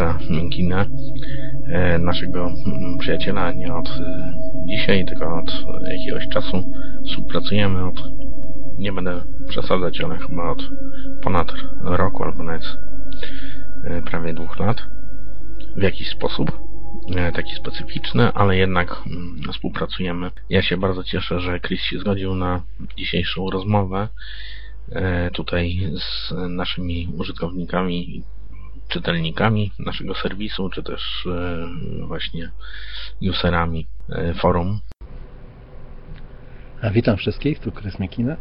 Chrisa Minkina, e, naszego mm, przyjaciela, nie od e, dzisiaj, tylko od jakiegoś czasu współpracujemy od, nie będę przesadzać, ale chyba od ponad roku albo nawet e, prawie dwóch lat w jakiś sposób taki specyficzny, ale jednak mm, współpracujemy. Ja się bardzo cieszę, że Chris się zgodził na dzisiejszą rozmowę tutaj z naszymi użytkownikami czytelnikami naszego serwisu, czy też e, właśnie userami e, forum. Witam wszystkich, tu Chris McKinna,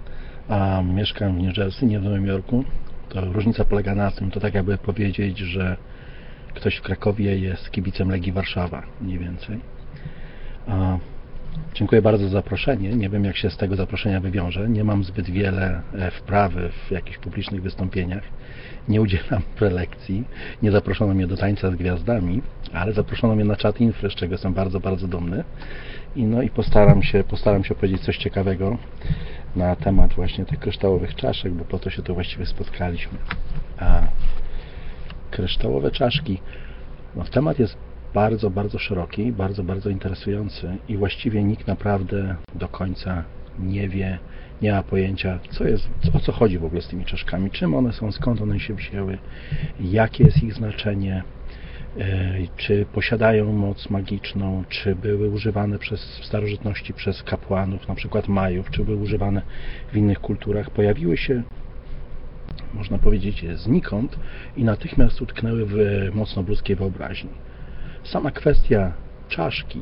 a mieszkam w New Jersey, nie w Nowym Jorku. To różnica polega na tym, to tak jakby powiedzieć, że ktoś w Krakowie jest kibicem Legii Warszawa, mniej więcej. A, dziękuję bardzo za zaproszenie. Nie wiem, jak się z tego zaproszenia wywiążę. Nie mam zbyt wiele e, wprawy w jakichś publicznych wystąpieniach. Nie udzielam prelekcji. Nie zaproszono mnie do tańca z gwiazdami, ale zaproszono mnie na czat infry, z czego jestem bardzo, bardzo dumny. I no i postaram się, postaram się powiedzieć coś ciekawego na temat właśnie tych kryształowych czaszek, bo po to się tu właściwie spotkaliśmy. A kryształowe czaszki, no, temat jest bardzo, bardzo szeroki, bardzo, bardzo interesujący i właściwie nikt naprawdę do końca nie wie, nie ma pojęcia, co jest, o co chodzi w ogóle z tymi czaszkami, czym one są, skąd one się wzięły, jakie jest ich znaczenie, e, czy posiadają moc magiczną, czy były używane przez, w starożytności przez kapłanów, na przykład Majów, czy były używane w innych kulturach. Pojawiły się można powiedzieć, znikąd i natychmiast utknęły w mocno ludzkiej wyobraźni. Sama kwestia czaszki,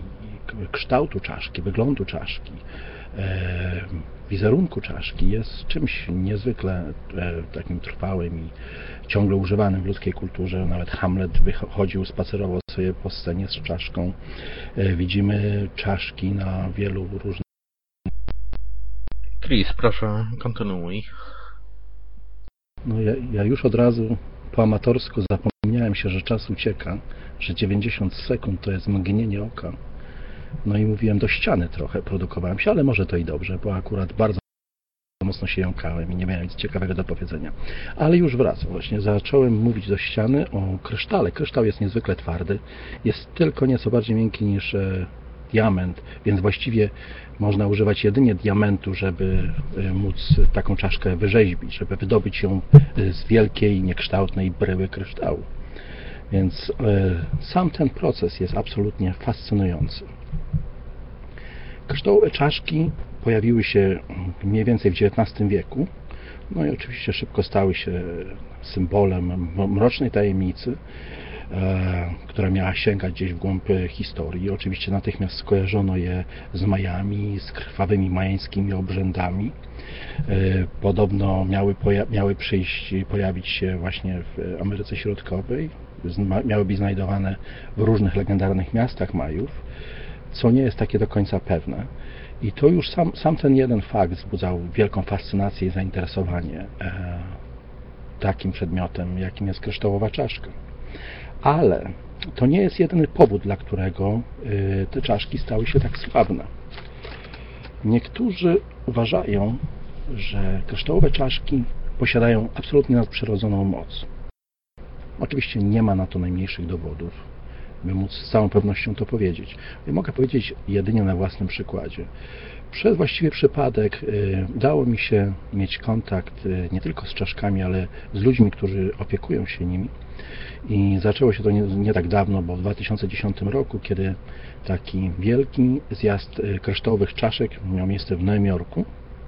kształtu czaszki, wyglądu czaszki, e, wizerunku czaszki jest czymś niezwykle e, takim trwałym i ciągle używanym w ludzkiej kulturze. Nawet Hamlet wychodził, spacerował sobie po scenie z czaszką. E, widzimy czaszki na wielu różnych Chris, proszę, kontynuuj. No ja, ja już od razu po amatorsku zapomniałem się, że czas ucieka, że 90 sekund to jest mgnienie oka. No i mówiłem do ściany trochę, produkowałem się, ale może to i dobrze, bo akurat bardzo mocno się jąkałem i nie miałem nic ciekawego do powiedzenia. Ale już wracam. Właśnie zacząłem mówić do ściany o krysztale. Kryształ jest niezwykle twardy. Jest tylko nieco bardziej miękki niż e, diament, więc właściwie można używać jedynie diamentu, żeby e, móc taką czaszkę wyrzeźbić, żeby wydobyć ją e, z wielkiej, niekształtnej bryły kryształu. Więc e, sam ten proces jest absolutnie fascynujący. Kryształowe czaszki pojawiły się mniej więcej w XIX wieku, no i oczywiście szybko stały się symbolem mrocznej tajemnicy, E, która miała sięgać gdzieś w głąb historii. Oczywiście natychmiast skojarzono je z Majami, z krwawymi majańskimi obrzędami. E, podobno miały, miały przyjść, pojawić się właśnie w Ameryce Środkowej. Miały być znajdowane w różnych legendarnych miastach Majów, co nie jest takie do końca pewne. I to już sam, sam ten jeden fakt wzbudzał wielką fascynację i zainteresowanie e, takim przedmiotem, jakim jest kryształowa czaszka. Ale to nie jest jedyny powód, dla którego y, te czaszki stały się tak sławne. Niektórzy uważają, że kryształowe czaszki posiadają absolutnie nadprzyrodzoną moc. Oczywiście nie ma na to najmniejszych dowodów, by móc z całą pewnością to powiedzieć. I mogę powiedzieć jedynie na własnym przykładzie. Przez właściwie przypadek y, udało mi się mieć kontakt y, nie tylko z czaszkami, ale z ludźmi, którzy opiekują się nimi i zaczęło się to nie, nie, tak dawno, bo w 2010 roku, kiedy taki wielki zjazd y, kryształowych czaszek miał miejsce w Nowym Jorku,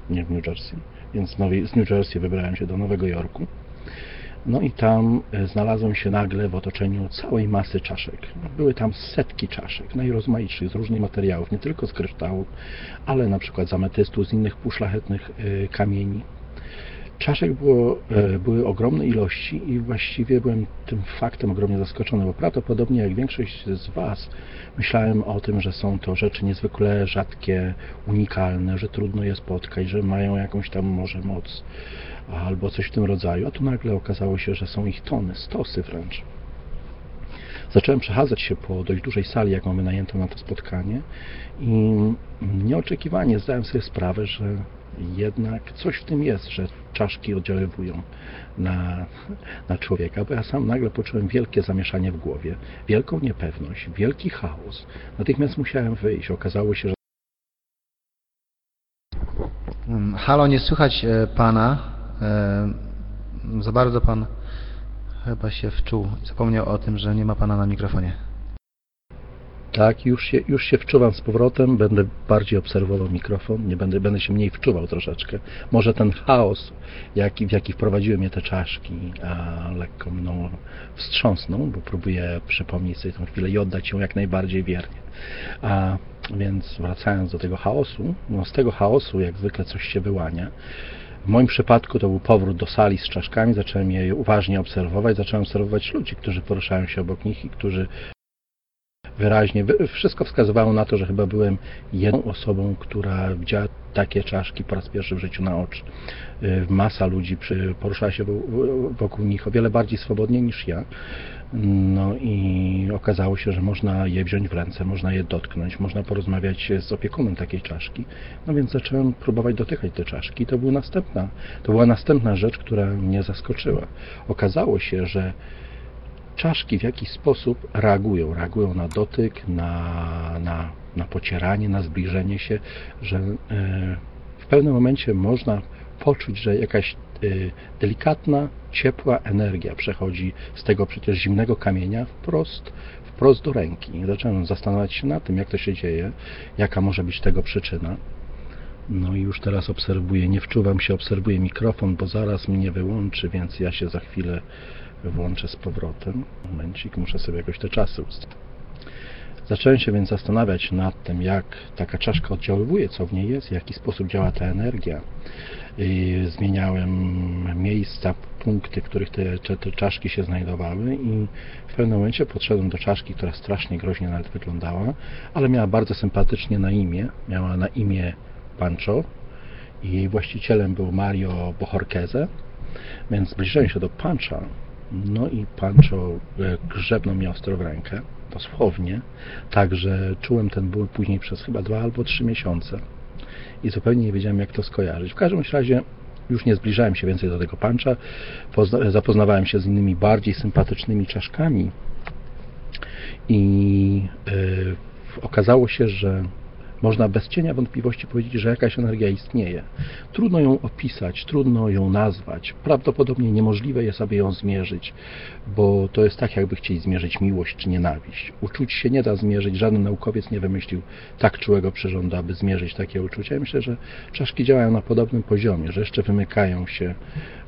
nie w New Jersey, więc z New Jersey wybrałem się do Nowego Jorku. No i tam y, znalazłem się nagle w otoczeniu całej masy czaszek. Były tam setki czaszek, najrozmaitszych, z różnych materiałów, nie tylko z kryształu, ale na przykład z ametystu, z innych półszlachetnych y, kamieni. Czaszek było, e, były ogromne ilości i właściwie byłem tym faktem ogromnie zaskoczony, bo prawdopodobnie jak większość z Was myślałem o tym, że są to rzeczy niezwykle rzadkie, unikalne, że trudno je spotkać, że mają jakąś tam może moc albo coś w tym rodzaju, a tu nagle okazało się, że są ich tony, stosy wręcz. zacząłem przechadzać się po dość dużej sali, jaką wynajęto na to spotkanie i nieoczekiwanie zdałem sobie sprawę, że jednak coś w tym jest, że czaszki oddziaływują na, na człowieka, bo ja sam nagle poczułem wielkie zamieszanie w głowie, wielką niepewność, wielki chaos. Natychmiast musiałem wyjść. Okazało się, że Halo, nie słychać e, pana. Za bardzo pan chyba się wczuł. Zapomniał o tym, że nie ma pana na mikrofonie. Tak, już się, już się wczuwam z powrotem, będę bardziej obserwował mikrofon, nie będę, będę się mniej wczuwał troszeczkę. Może ten chaos, jaki, w jaki wprowadziły mnie te czaszki, a, lekko mną wstrząsnął, bo próbuję przypomnieć sobie tę chwilę i oddać ją jak najbardziej wiernie. A, więc wracając do tego chaosu, no z tego chaosu jak zwykle coś się wyłania. W moim przypadku to był powrót do sali z czaszkami, zacząłem je uważnie obserwować, zacząłem obserwować ludzi, którzy poruszają się obok nich i którzy wyraźnie. wy- Wszystko wskazywało na to, że chyba byłem jedną osobą, która widziała takie czaszki po raz pierwszy w życiu na oczy. Y, Masa ludzi poruszała się wo- wo- wokół nich o wiele bardziej swobodnie niż ja. No i okazało się, że można je wziąć w ręce, można je dotknąć, można porozmawiać z opiekunem takiej czaszki. No więc zacząłem próbować dotykać te czaszki. To, był następna, to była następna rzecz, która mnie zaskoczyła. Okazało się, że czaszki w jakiś sposób reagują. Reagują na dotyk, na, na, na pocieranie, na zbliżenie się, że e, w pewnym momencie można poczuć, że jakaś e, delikatna, ciepła energia przechodzi z tego przecież zimnego kamienia wprost, wprost do ręki. Zacząłem zastanawiać się nad tym, jak to się dzieje, jaka może być tego przyczyna. No i już teraz obserwuję, nie wczuwam się, obserwuję mikrofon, bo zaraz mnie wyłączy, więc ja się za chwilę włączę z powrotem. Momencik, muszę sobie jakoś te czasy ustawić. Zacząłem się więc zastanawiać nad tym, jak taka czaszka oddziaływuje, co w niej jest, w jaki sposób działa ta energia. Zmieniałem miejsca, punkty, w których te, te, te czaszki się znajdowały i w pewnym momencie podszedłem do czaszki, która strasznie groźnie nawet wyglądała, ale miała bardzo sympatycznie na imię. Miała na imię Pancho i jej właścicielem był Mario Bohorqueze, więc zbliżyłem się do Pancha, no i Pancho e, grzebnął mnie ostro w rękę, dosłownie, także czułem ten ból później przez chyba dwa albo trzy miesiące i zupełnie nie wiedziałem, jak to skojarzyć. W każdym razie już nie zbliżałem się więcej do tego Pancha, pozna- zapoznawałem się z innymi bardziej sympatycznymi czaszkami i e, okazało się, że można bez cienia wątpliwości powiedzieć, że jakaś energia istnieje. Trudno ją opisać, trudno ją nazwać. Prawdopodobnie niemożliwe jest, aby ją zmierzyć, bo to jest tak, jakby chcieli zmierzyć miłość czy nienawiść. Uczuć się nie da zmierzyć, żaden naukowiec nie wymyślił tak czułego przyrządu, aby zmierzyć takie uczucia. Ja myślę, że czaszki działają na podobnym poziomie, że jeszcze wymykają się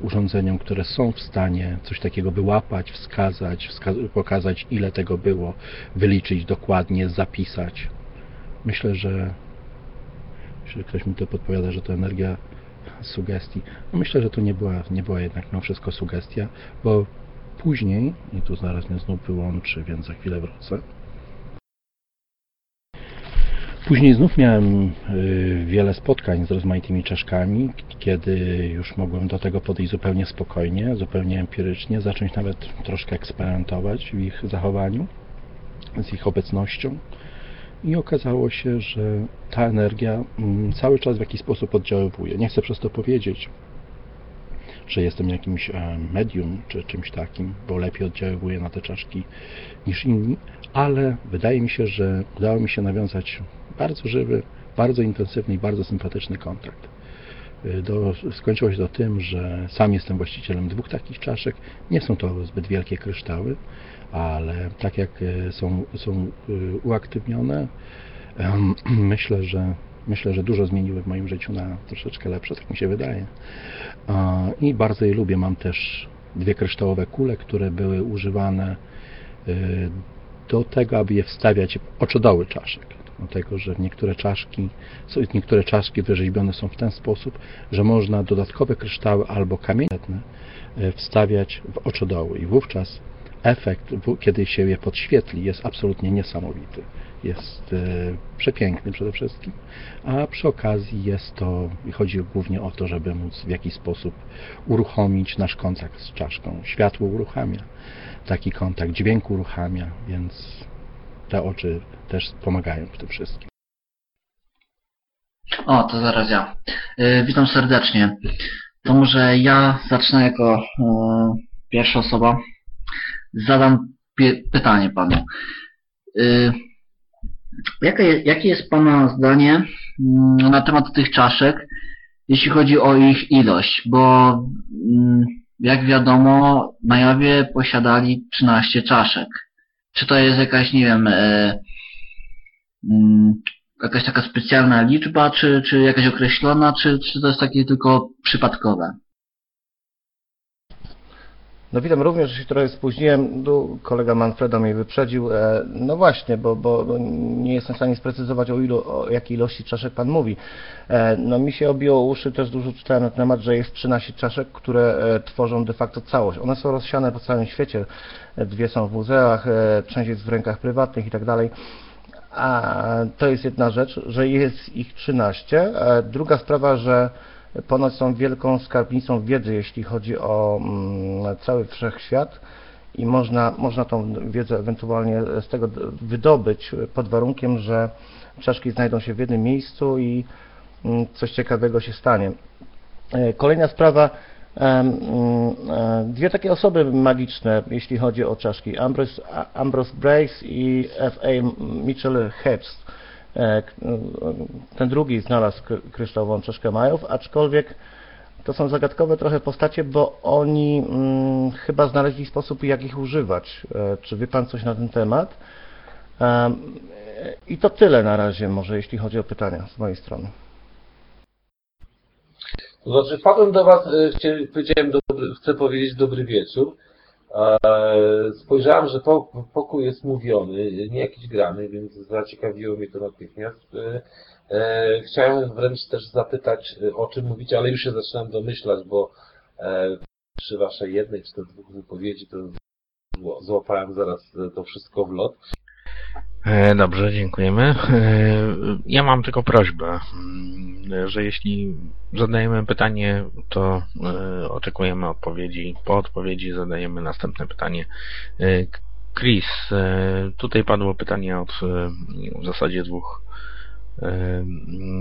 urządzeniom, które są w stanie coś takiego wyłapać, wskazać, wska- pokazać ile tego było, wyliczyć dokładnie, zapisać. Myślę, że jeśli ktoś mi to podpowiada, że to energia sugestii, no myślę, że to nie była, nie była jednak mimo wszystko sugestia, bo później, i tu zaraz mnie znów wyłączy, więc za chwilę wrócę. Później znów miałem y, wiele spotkań z rozmaitymi czaszkami, kiedy już mogłem do tego podejść zupełnie spokojnie, zupełnie empirycznie, zacząć nawet troszkę eksperymentować w ich zachowaniu, z ich obecnością. I okazało się, że ta energia mm, cały czas w jakiś sposób oddziaływuje. Nie chcę przez to powiedzieć, że jestem jakimś e, medium czy czymś takim, bo lepiej oddziaływuje na te czaszki niż inni, ale wydaje mi się, że udało mi się nawiązać bardzo żywy, bardzo intensywny i bardzo sympatyczny kontakt. Y, Do, skończyło się to tym, że sam jestem właścicielem dwóch takich czaszek. Nie są to zbyt wielkie kryształy, ale tak jak y, są, są y, uaktywnione, myślę, że myślę, że dużo zmieniły w moim życiu na troszeczkę lepsze, tak mi się wydaje. I bardzo je lubię. Mam też dwie kryształowe kule, które były używane y, do tego, aby je wstawiać w oczodoły czaszek. Dlatego, że niektóre czaszki, niektóre czaszki wyrzeźbione są w ten sposób, że można dodatkowe kryształy albo kamienie wstawiać w oczodoły i wówczas efekt, kiedy się je podświetli, jest absolutnie niesamowity. Jest e, przepiękny przede wszystkim, a przy okazji jest to, chodzi głównie o to, żeby móc w jakiś sposób uruchomić nasz kontakt z czaszką. Światło uruchamia taki kontakt, dźwięk uruchamia, więc te oczy też pomagają w tym wszystkim. O, to zaraz ja. Y, witam serdecznie. To może ja zacznę jako e, pierwsza osoba. Zadam pytanie panu. Y, jakie, jakie jest pana zdanie mm, na temat tych czaszek, jeśli chodzi o ich ilość? Bo mm, jak wiadomo, na jawie posiadali 13 czaszek. Czy to jest jakaś, nie wiem, e, mm, jakaś taka specjalna liczba, czy, czy jakaś określona, czy, czy to jest takie tylko przypadkowe? No witam również, że się trochę spóźniłem. Tu kolega Manfredo mnie wyprzedził. E, No właśnie, bo, bo nie jestem w stanie sprecyzować o, ilu, o jakiej ilości czaszek Pan mówi. E, No mi się obiło uszy, też dużo czytałem na temat, że jest 13 czaszek, które e, tworzą de facto całość. One są rozsiane po całym świecie. Dwie są w muzeach, część jest w rękach prywatnych i tak dalej. A to jest jedna rzecz, że jest ich 13. E, Druga sprawa, że ponoć są wielką skarbnicą wiedzy, jeśli chodzi o mm, cały wszechświat i można, można tą wiedzę ewentualnie z tego wydobyć pod warunkiem, że czaszki znajdą się w jednym miejscu i mm, coś ciekawego się stanie. E, Kolejna sprawa, em, mm, e, dwie takie osoby magiczne, jeśli chodzi o czaszki, Ambrose, Ambrose Brace i F.A. Mitchell Herbst. E, Ten drugi znalazł kry- kryształową czaszkę Majów, aczkolwiek to są zagadkowe trochę postacie, bo oni mm, chyba znaleźli sposób, jak ich używać. E, Czy wie Pan coś na ten temat? Em, e, I to tyle na razie, może jeśli chodzi o pytania z mojej strony. To znaczy, wpadłem do Was, powiedziałem, dobry, chcę powiedzieć dobry wieczór. E, Spojrzałem, że po- pokój jest mówiony, nie jakiś grany, więc zaciekawiło mnie to natychmiast. E, e, Chciałem wręcz też zapytać, o czym mówicie, ale już się zaczynam domyślać, bo przy Waszej jednej czy to dwóch wypowiedzi to złapałem zaraz to wszystko w lot. E, Dobrze, dziękujemy. E, Ja mam tylko prośbę, mm, że jeśli zadajemy pytanie, to e, oczekujemy odpowiedzi. Po odpowiedzi zadajemy następne pytanie. Chris, tutaj padło pytanie od w zasadzie dwóch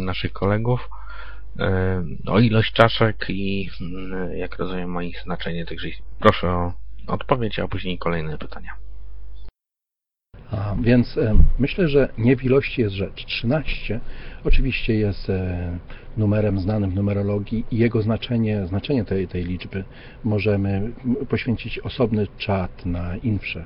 naszych kolegów o ilość czaszek i mm, jak rozumiem o ich znaczenie. Także proszę o odpowiedź, a później kolejne pytania. Więc e, myślę, że nie w ilości jest rzecz. 13 oczywiście jest e, numerem znanym w numerologii i jego znaczenie, znaczenie tej, tej liczby możemy poświęcić osobny czat na infrze.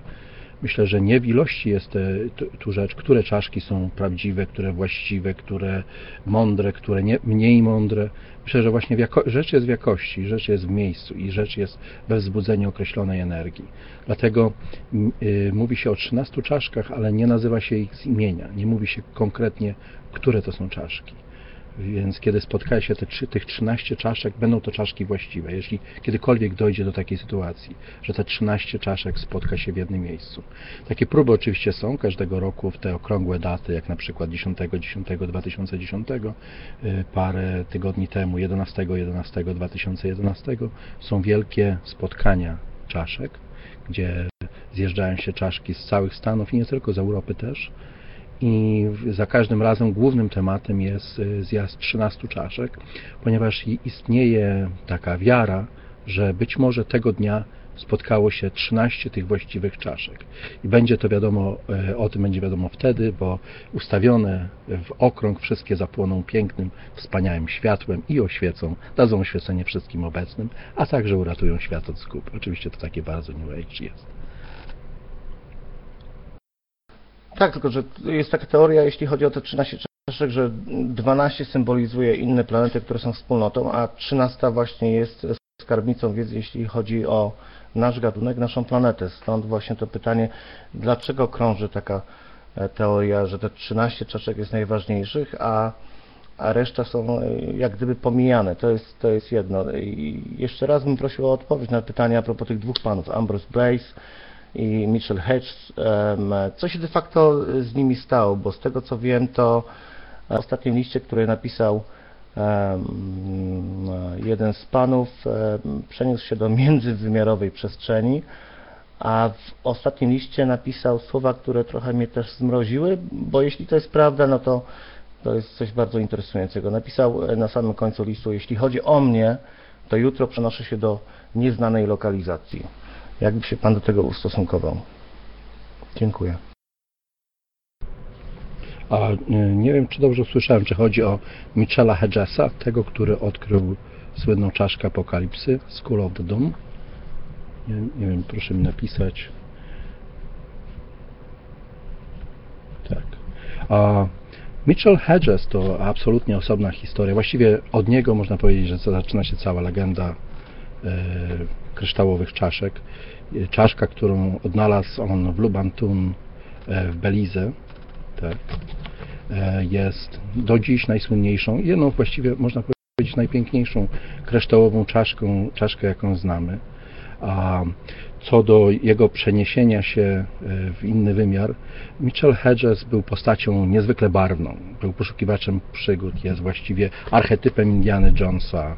Myślę, że nie w ilości jest e, tu- rzecz, które czaszki są prawdziwe, które właściwe, które mądre, które nie, mniej mądre. Myślę, że właśnie jako, rzecz jest w jakości, rzecz jest w miejscu i rzecz jest we wzbudzeniu określonej energii. Dlatego y, mówi się o 13 czaszkach, ale nie nazywa się ich z imienia. Nie mówi się konkretnie, które to są czaszki. Więc kiedy spotka się te, tych 13 czaszek, będą to czaszki właściwe. Jeśli kiedykolwiek dojdzie do takiej sytuacji, że te 13 czaszek spotka się w jednym miejscu. Takie próby oczywiście są każdego roku w te okrągłe daty, jak na przykład 10.10.2010, y, parę tygodni temu, 11.11.2011, są wielkie spotkania czaszek, gdzie zjeżdżają się czaszki z całych Stanów i nie tylko z Europy też. I za każdym razem głównym tematem jest y, zjazd 13 czaszek, ponieważ istnieje taka wiara, że być może tego dnia spotkało się 13 tych właściwych czaszek. I będzie to wiadomo, e, o tym będzie wiadomo wtedy, bo ustawione w okrąg wszystkie zapłoną pięknym, wspaniałym światłem i oświecą, dadzą oświecenie wszystkim obecnym, a także uratują świat od zgub. Oczywiście to takie bardzo New Age jest. Tak, tylko że jest taka teoria, jeśli chodzi o te 13 czaszek, że 12 symbolizuje inne planety, które są wspólnotą, a 13 właśnie jest skarbnicą wiedzy, jeśli chodzi o nasz gatunek, naszą planetę. Stąd właśnie to pytanie, dlaczego krąży taka e, teoria, że te 13 czaszek jest najważniejszych, a, a reszta są e, jak gdyby pomijane. To jest, to jest jedno. I jeszcze raz bym prosił o odpowiedź na pytanie a propos tych dwóch panów, Ambrose Brace i Mitchell Hedges. Co się de facto z nimi stało? Bo z tego co wiem, to w ostatnim liście, który napisał jeden z panów, przeniósł się do międzywymiarowej przestrzeni, a w ostatnim liście napisał słowa, które trochę mnie też zmroziły, bo jeśli to jest prawda, no to to jest coś bardzo interesującego. Napisał e, na samym końcu listu, jeśli chodzi o mnie, to jutro przenoszę się do nieznanej lokalizacji. Jakby się Pan do tego ustosunkował? Dziękuję. A y, nie wiem, czy dobrze usłyszałem, czy chodzi o Michela Hedgesa, tego, który odkrył słynną czaszkę apokalipsy, School of the Doom. Nie, nie wiem, proszę mi napisać. Tak. A Mitchell Hedges to absolutnie osobna historia. Właściwie od niego można powiedzieć, że zaczyna się cała legenda e, kryształowych czaszek. E, Czaszka, którą odnalazł on w Lubantun e, w Belize, tak, e, jest do dziś najsłynniejszą, jedną właściwie można powiedzieć najpiękniejszą kryształową czaszką, czaszkę, jaką znamy. A co do jego przeniesienia się e, w inny wymiar, Mitchell Hedges był postacią niezwykle barwną. Był poszukiwaczem przygód, jest właściwie archetypem Indiana Jonesa.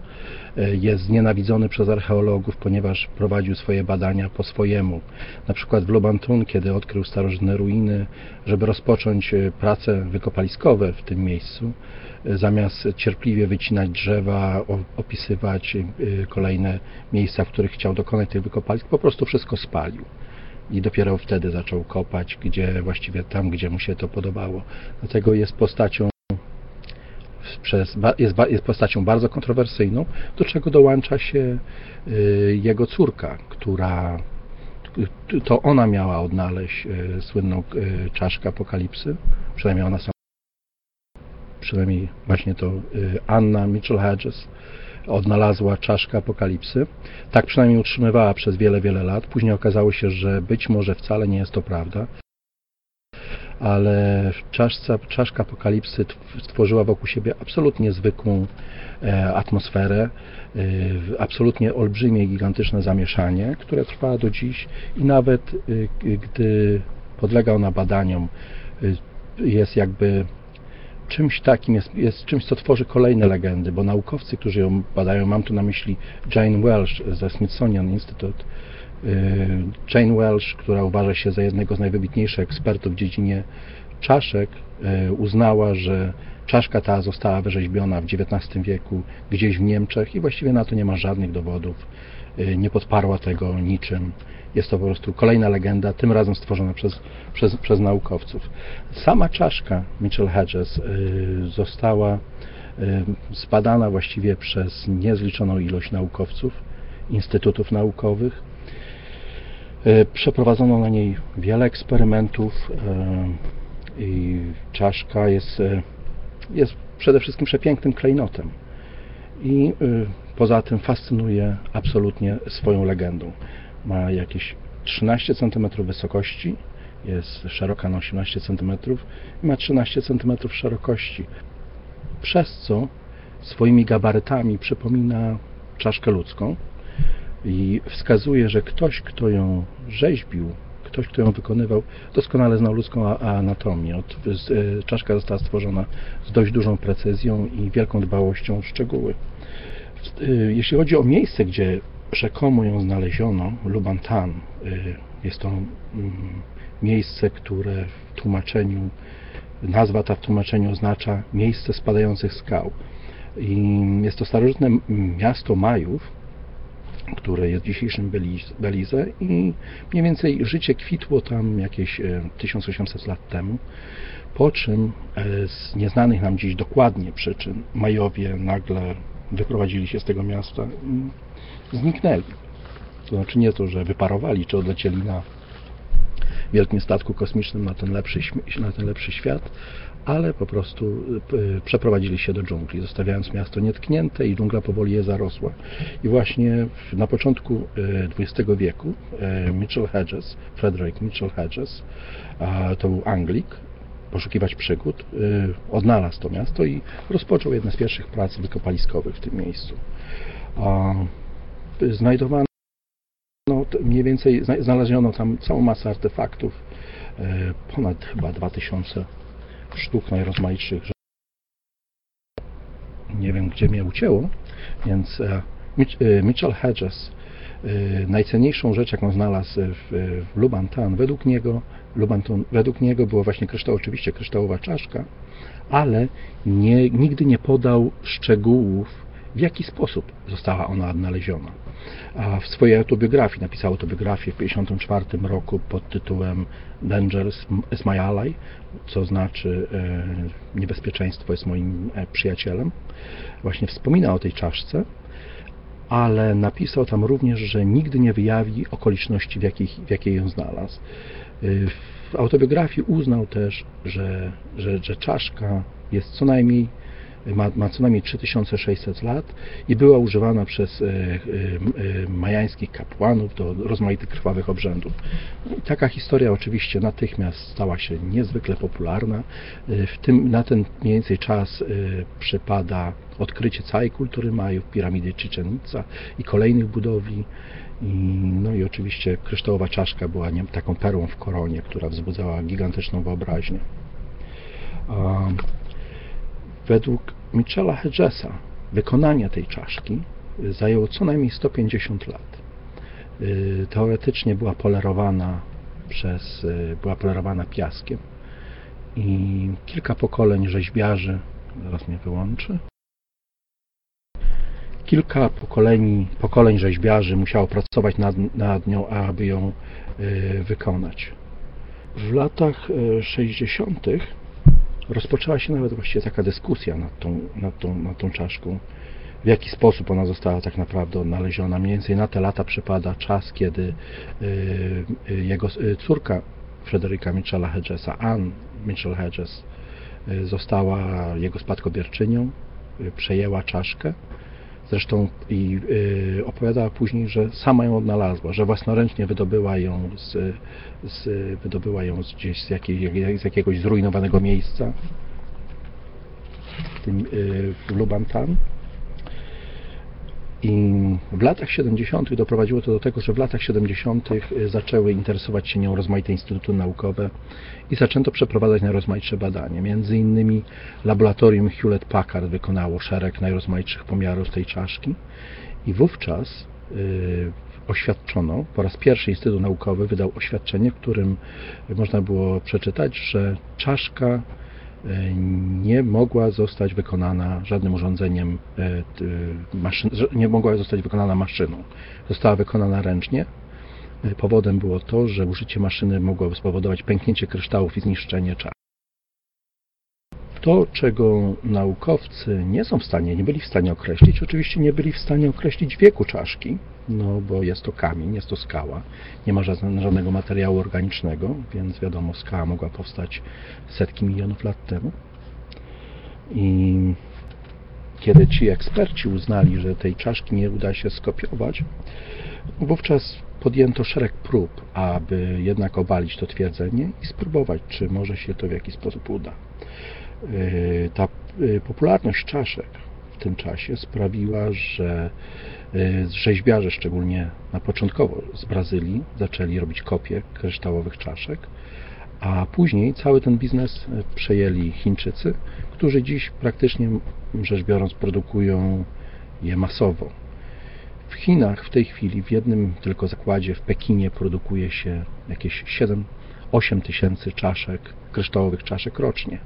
Jest znienawidzony przez archeologów, ponieważ prowadził swoje badania po swojemu. Na przykład w Lobantun, kiedy odkrył starożytne ruiny, żeby rozpocząć e, prace wykopaliskowe w tym miejscu, e, zamiast cierpliwie wycinać drzewa, opisywać e, kolejne miejsca, w których chciał dokonać tych wykopalisk, po prostu wszystko spalił. I dopiero wtedy zaczął kopać, gdzie właściwie tam, gdzie mu się to podobało. Dlatego jest postacią przez, jest, jest postacią bardzo kontrowersyjną, do czego dołącza się y, jego córka, która y, to ona miała odnaleźć y, słynną czaszkę apokalipsy, przynajmniej ona sama, przynajmniej właśnie to Anna Mitchell Hedges odnalazła czaszkę apokalipsy. Tak przynajmniej utrzymywała przez wiele, wiele lat. Później okazało się, że być może wcale nie jest to prawda ale czaszka, czaszka apokalipsy tw- stworzyła wokół siebie absolutnie zwykłą e, atmosferę, e, absolutnie olbrzymie, gigantyczne zamieszanie, które trwa do dziś i nawet e, gdy podlega ona badaniom, jest jakby czymś takim, jest, jest czymś, co tworzy kolejne legendy, bo naukowcy, którzy ją badają, mam tu na myśli Jane Welsh ze Smithsonian Institute, Jane Welsh, która uważa się za jednego z najwybitniejszych ekspertów w dziedzinie czaszek, y, uznała, że czaszka ta została wyrzeźbiona w XIX wieku gdzieś w Niemczech i właściwie na to nie ma żadnych dowodów. Y, Nie podparła tego niczym. Jest to po prostu kolejna legenda, tym razem stworzona przez, przez, przez naukowców. Sama czaszka Mitchell Hedges y, została y, zbadana właściwie przez niezliczoną ilość naukowców, instytutów naukowych. Y, Przeprowadzono na niej wiele eksperymentów y, i czaszka jest, y, jest przede wszystkim przepięknym klejnotem. I poza tym fascynuje absolutnie swoją legendą. Ma jakieś 13 cm wysokości, jest szeroka na 18 cm i ma 13 cm szerokości, przez co swoimi gabarytami przypomina czaszkę ludzką i wskazuje, że ktoś, kto ją rzeźbił, ktoś, kto ją wykonywał, doskonale znał ludzką anatomię. Od, e, czaszka została stworzona z dość dużą precyzją i wielką dbałością o szczegóły. E, Jeśli chodzi o miejsce, gdzie rzekomo ją znaleziono, Lubantan, e, jest to mm, miejsce, które w tłumaczeniu, nazwa ta w tłumaczeniu oznacza miejsce spadających skał. I jest to starożytne miasto Majów, które jest dzisiejszym Belize, i mniej więcej życie kwitło tam jakieś e, 1800 lat temu, po czym e, z nieznanych nam dziś dokładnie przyczyn Majowie nagle wyprowadzili się z tego miasta i zniknęli. To znaczy nie to, że wyparowali, czy odlecieli na wielkim statku kosmicznym na ten lepszy, na ten lepszy świat, ale po prostu y, przeprowadzili się do dżungli, zostawiając miasto nietknięte i dżungla powoli je zarosła. I właśnie na początku y, XX wieku y, Mitchell Hedges, Frederick Mitchell Hedges, to był Anglik, poszukiwać przygód, y, odnalazł to miasto i rozpoczął jedne z pierwszych prac wykopaliskowych w tym miejscu. Y, Znajdowano mniej więcej zna- znaleziono tam całą masę artefaktów, ponad chyba 2000 sztuk najrozmaitszych. Nie wiem, gdzie mnie ucięło, więc e, e, Mitchell Hedges e, najcenniejszą rzecz, jaką znalazł w, Lubantan, według niego, Lubanton, według niego było właśnie kryształ, oczywiście kryształowa czaszka, ale nie, nigdy nie podał szczegółów, w jaki sposób została ona odnaleziona. W swojej autobiografii, napisał autobiografię w 1954 roku pod tytułem Danger is my ally, co znaczy e, niebezpieczeństwo jest moim e, przyjacielem. Właśnie wspomina o tej czaszce, ale napisał tam również, że nigdy nie wyjawi okoliczności, w jakiej, w jakiej ją znalazł. Y, W autobiografii uznał też, że, że, że czaszka jest co najmniej ma, ma co najmniej 3600 lat i była używana przez e, e, e, majańskich kapłanów do rozmaitych krwawych obrzędów. No taka historia oczywiście natychmiast stała się niezwykle popularna. W tym, na ten mniej więcej czas przypada odkrycie całej kultury Majów, piramidy Chichen Itza i kolejnych budowli. I, no i oczywiście kryształowa czaszka była nie, taką perłą w koronie, która wzbudzała gigantyczną wyobraźnię. A, według Michela Hedgesa wykonanie tej czaszki y, zajęło co najmniej 150 lat. Y, Teoretycznie była polerowana przez, y, była polerowana piaskiem i kilka pokoleń rzeźbiarzy, zaraz mnie wyłączy, kilka pokoleń, pokoleń rzeźbiarzy musiało pracować nad, nad nią, aby ją wykonać. W latach y, 60. rozpoczęła się nawet właściwie taka dyskusja nad tą, nad, tą, nad tą czaszką, w jaki sposób ona została tak naprawdę odnaleziona. Mniej więcej na te lata przypada czas, kiedy y, y, jego y, córka Frederica Mitchella Hedgesa, Ann Mitchell Hedges, została jego spadkobierczynią, przejęła czaszkę. Zresztą i y, opowiadała później, że sama ją odnalazła, że własnoręcznie wydobyła ją z, z, wydobyła ją gdzieś z, jakiej, z jakiegoś zrujnowanego miejsca w, tym, y, w Lubantan. I w latach 70. doprowadziło to do tego, że w latach 70. zaczęły interesować się nią rozmaite instytuty naukowe i zaczęto przeprowadzać najrozmaitsze badania. Między innymi laboratorium Hewlett-Packard wykonało szereg najrozmaitszych pomiarów tej czaszki i wówczas y, oświadczono, po raz pierwszy Instytut Naukowy wydał oświadczenie, w którym można było przeczytać, że czaszka y, nie mogła zostać wykonana żadnym urządzeniem, że nie mogła zostać wykonana maszyną. Została wykonana ręcznie. Y, Powodem było to, że użycie maszyny mogłoby spowodować pęknięcie kryształów i zniszczenie czaszki. To, czego naukowcy nie są w stanie, nie byli w stanie określić, oczywiście nie byli w stanie określić wieku czaszki, no bo jest to kamień, jest to skała, nie ma żadne- żadnego materiału organicznego, więc wiadomo, skała mogła powstać setki milionów lat temu. I kiedy ci eksperci uznali, że tej czaszki nie uda się skopiować, wówczas podjęto szereg prób, aby jednak obalić to twierdzenie i spróbować, czy może się to w jakiś sposób uda. Yy, Ta yy, popularność czaszek w tym czasie sprawiła, że yy, rzeźbiarze, szczególnie na początkowo z Brazylii, zaczęli robić kopie kryształowych czaszek, a później cały ten biznes przejęli Chińczycy, którzy dziś praktycznie rzecz biorąc produkują je masowo. W Chinach w tej chwili w jednym tylko zakładzie w Pekinie produkuje się jakieś 7-8 tysięcy czaszek, kryształowych czaszek rocznie.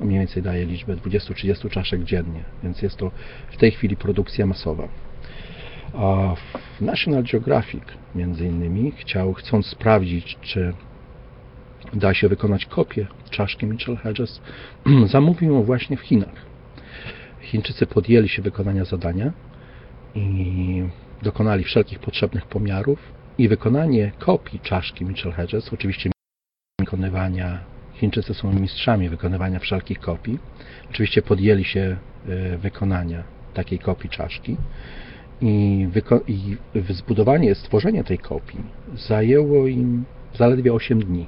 Mniej więcej daje liczbę 20-30 czaszek dziennie, więc jest to w tej chwili produkcja masowa. A National Geographic między innymi chciał, chcąc sprawdzić, czy da się wykonać kopię czaszki Mitchell Hedges, zamówił ją właśnie w Chinach. Chińczycy podjęli się wykonania zadania i dokonali wszelkich potrzebnych pomiarów i wykonanie kopii czaszki Mitchell Hedges, oczywiście wykonywania, Chińczycy są mistrzami wykonywania wszelkich kopii, oczywiście podjęli się e, wykonania takiej kopii czaszki i, i zbudowanie, stworzenie tej kopii zajęło im zaledwie 8 dni.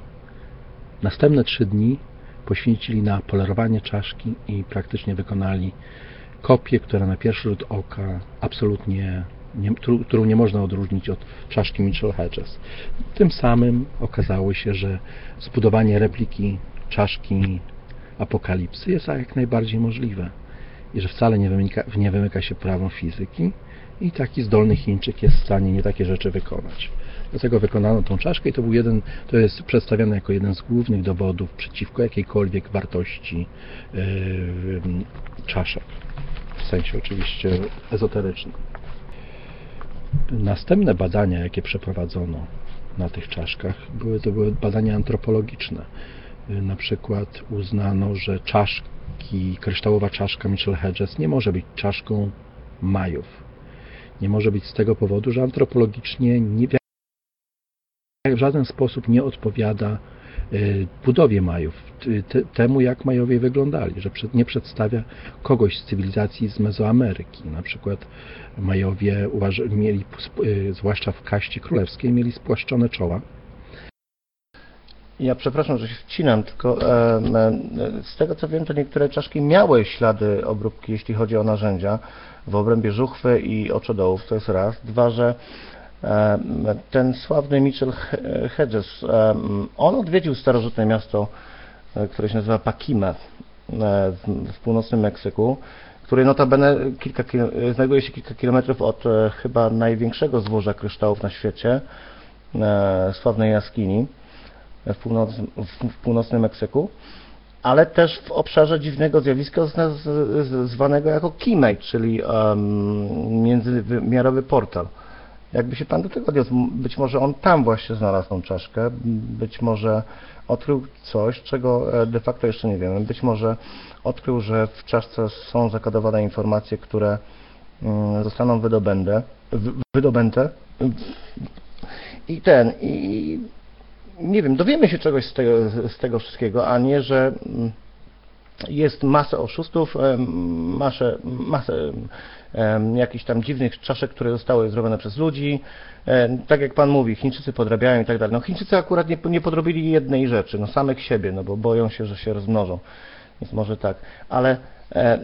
Następne 3 dni poświęcili na polerowanie czaszki i praktycznie wykonali kopię, która na pierwszy rzut oka absolutnie nie, którą, nie można odróżnić od czaszki Mitchell Hedges. Tym samym okazało się, że zbudowanie repliki czaszki apokalipsy jest jak najbardziej możliwe i że wcale nie wymyka, nie wymyka się prawom fizyki i taki zdolny Chińczyk jest w stanie nie takie rzeczy wykonać. Dlatego wykonano tą czaszkę i to był jeden, to jest przedstawiane jako jeden z głównych dowodów przeciwko jakiejkolwiek wartości yy, czaszek. W sensie oczywiście ezoterycznym. Następne badania, jakie przeprowadzono na tych czaszkach, były, to były badania antropologiczne. Yy, Na przykład uznano, że czaszki, kryształowa czaszka Mitchell Hedges nie może być czaszką Majów. Nie może być z tego powodu, że antropologicznie nie w żaden sposób nie odpowiada y, budowie Majów, temu jak Majowie wyglądali, że nie przedstawia kogoś z cywilizacji z Mezoameryki. Na przykład Majowie mieli, y, zwłaszcza w kaście królewskiej, mieli spłaszczone czoła. Ja przepraszam, że się wcinam, tylko e, e, z tego co wiem, to niektóre czaszki miały ślady obróbki, jeśli chodzi o narzędzia w obrębie żuchwy i oczodołów, to jest raz. Dwa, że ten sławny Mitchell He- Hedges, e, on odwiedził starożytne miasto, e, które się nazywa Pakime e, w, północnym Meksyku, który notabene kilka, znajduje się kilka kilometrów od e, chyba największego złoża kryształów na świecie, e, sławnej jaskini w północnym, w, północnym Meksyku, ale też w obszarze dziwnego zjawiska zwanego jako Kimate, czyli um, międzywymiarowy portal. Jakby się Pan do tego odniósł, być może on tam właśnie znalazł tą czaszkę, być może odkrył coś, czego e, de facto jeszcze nie wiemy, być może odkrył, że w czaszce są zakodowane informacje, które mm, zostaną wydobędę, wy- wydobęte i ten, i nie wiem, dowiemy się czegoś z tego, z tego wszystkiego, a nie, że mm, jest masę oszustów, masę, masę jakichś tam dziwnych czaszek, które zostały zrobione przez ludzi. Tak jak Pan mówi, Chińczycy podrabiają i tak dalej. No Chińczycy akurat nie, nie podrobili jednej rzeczy, no samych siebie, no bo boją się, że się rozmnożą. Więc może tak. Ale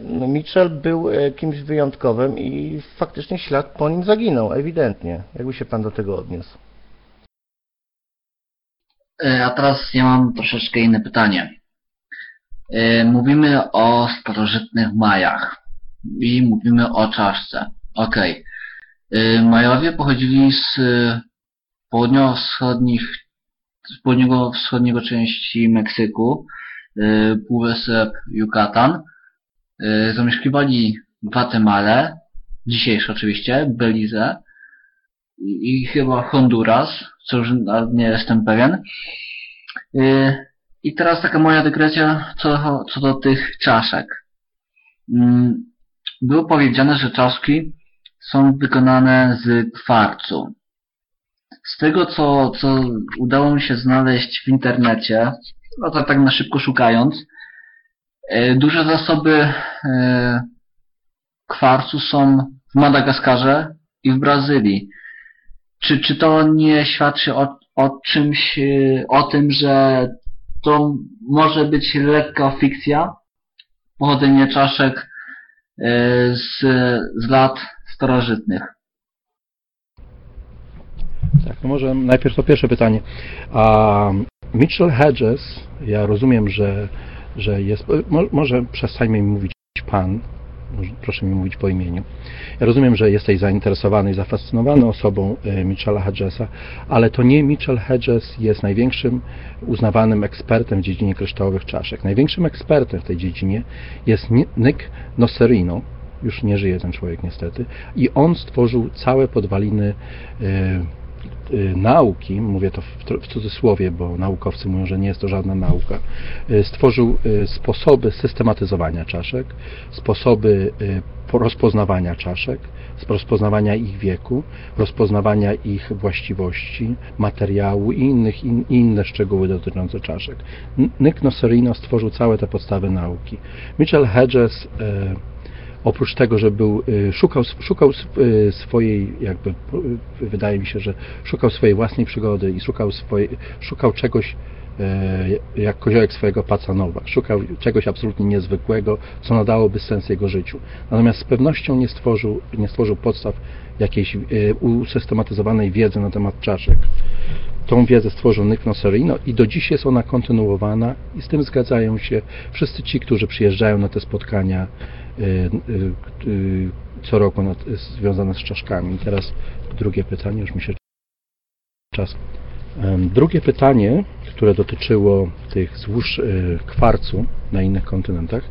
no Mitchell był e, kimś wyjątkowym i faktycznie ślad po nim zaginął, ewidentnie. Jakby się Pan do tego odniósł? E, A teraz ja mam troszeczkę inne pytanie. E, Mówimy o starożytnych Majach i mówimy o czaszce. Okej. E, Majowie pochodzili z e, południowo-wschodnich, z południowo-wschodniego części Meksyku, półwysep Yucatan. Zamieszkiwali Gwatemalę, dzisiejsze oczywiście, Belize i, chyba Honduras, co już nie jestem pewien. I teraz taka moja dygresja co, co do tych czaszek. Mm, Było powiedziane, że czaszki są wykonane z kwarcu. Z tego, co, co udało mi się znaleźć w internecie, no to tak na szybko szukając, yy, duże zasoby yy, kwarcu są w Madagaskarze i w Brazylii. Czy, czy to nie świadczy o, o czymś, yy, o tym, że to może być lekka fikcja? Pochodzenie czaszek yy, z, z lat starożytnych. Tak, no może najpierw to pierwsze pytanie. A Mitchell Hedges, ja rozumiem, że, że jest. mo- Może przestańmy mi mówić pan. Proszę mi mówić po imieniu. Ja rozumiem, że jesteś zainteresowany i zafascynowany osobą e, Mitchella Hedgesa, ale to nie Mitchell Hedges jest największym uznawanym ekspertem w dziedzinie kryształowych czaszek. Największym ekspertem w tej dziedzinie jest Ni- Nick Nocerino. Już nie żyje ten człowiek niestety. I on stworzył całe podwaliny e, nauki, mówię to w, cudzysłowie, bo naukowcy mówią, że nie jest to żadna nauka, y, stworzył y, sposoby systematyzowania czaszek, sposoby y, po- rozpoznawania czaszek, rozpoznawania ich wieku, rozpoznawania ich właściwości, materiału i, innych, in, inne szczegóły dotyczące czaszek. Nick Nocerino stworzył całe te podstawy nauki. Mitchell Hedges y, oprócz tego, że był, y, szukał, szukał y, swojej, jakby, y, wydaje mi się, że szukał swojej własnej przygody i szukał, swojej, szukał czegoś e, jak koziołek swojego pacanowa. Szukał czegoś absolutnie niezwykłego, co nadałoby sens jego życiu. Natomiast z pewnością nie stworzył, nie stworzył podstaw jakiejś usystematyzowanej wiedzy na temat czaszek. Tą wiedzę stworzył Nick Nocerino i do dziś jest ona kontynuowana i z tym zgadzają się wszyscy ci, którzy przyjeżdżają na te spotkania y, y, y, co roku związane z czaszkami. I teraz drugie pytanie, już mi się czas. Drugie pytanie, które dotyczyło tych złóż y, kwarcu na innych kontynentach,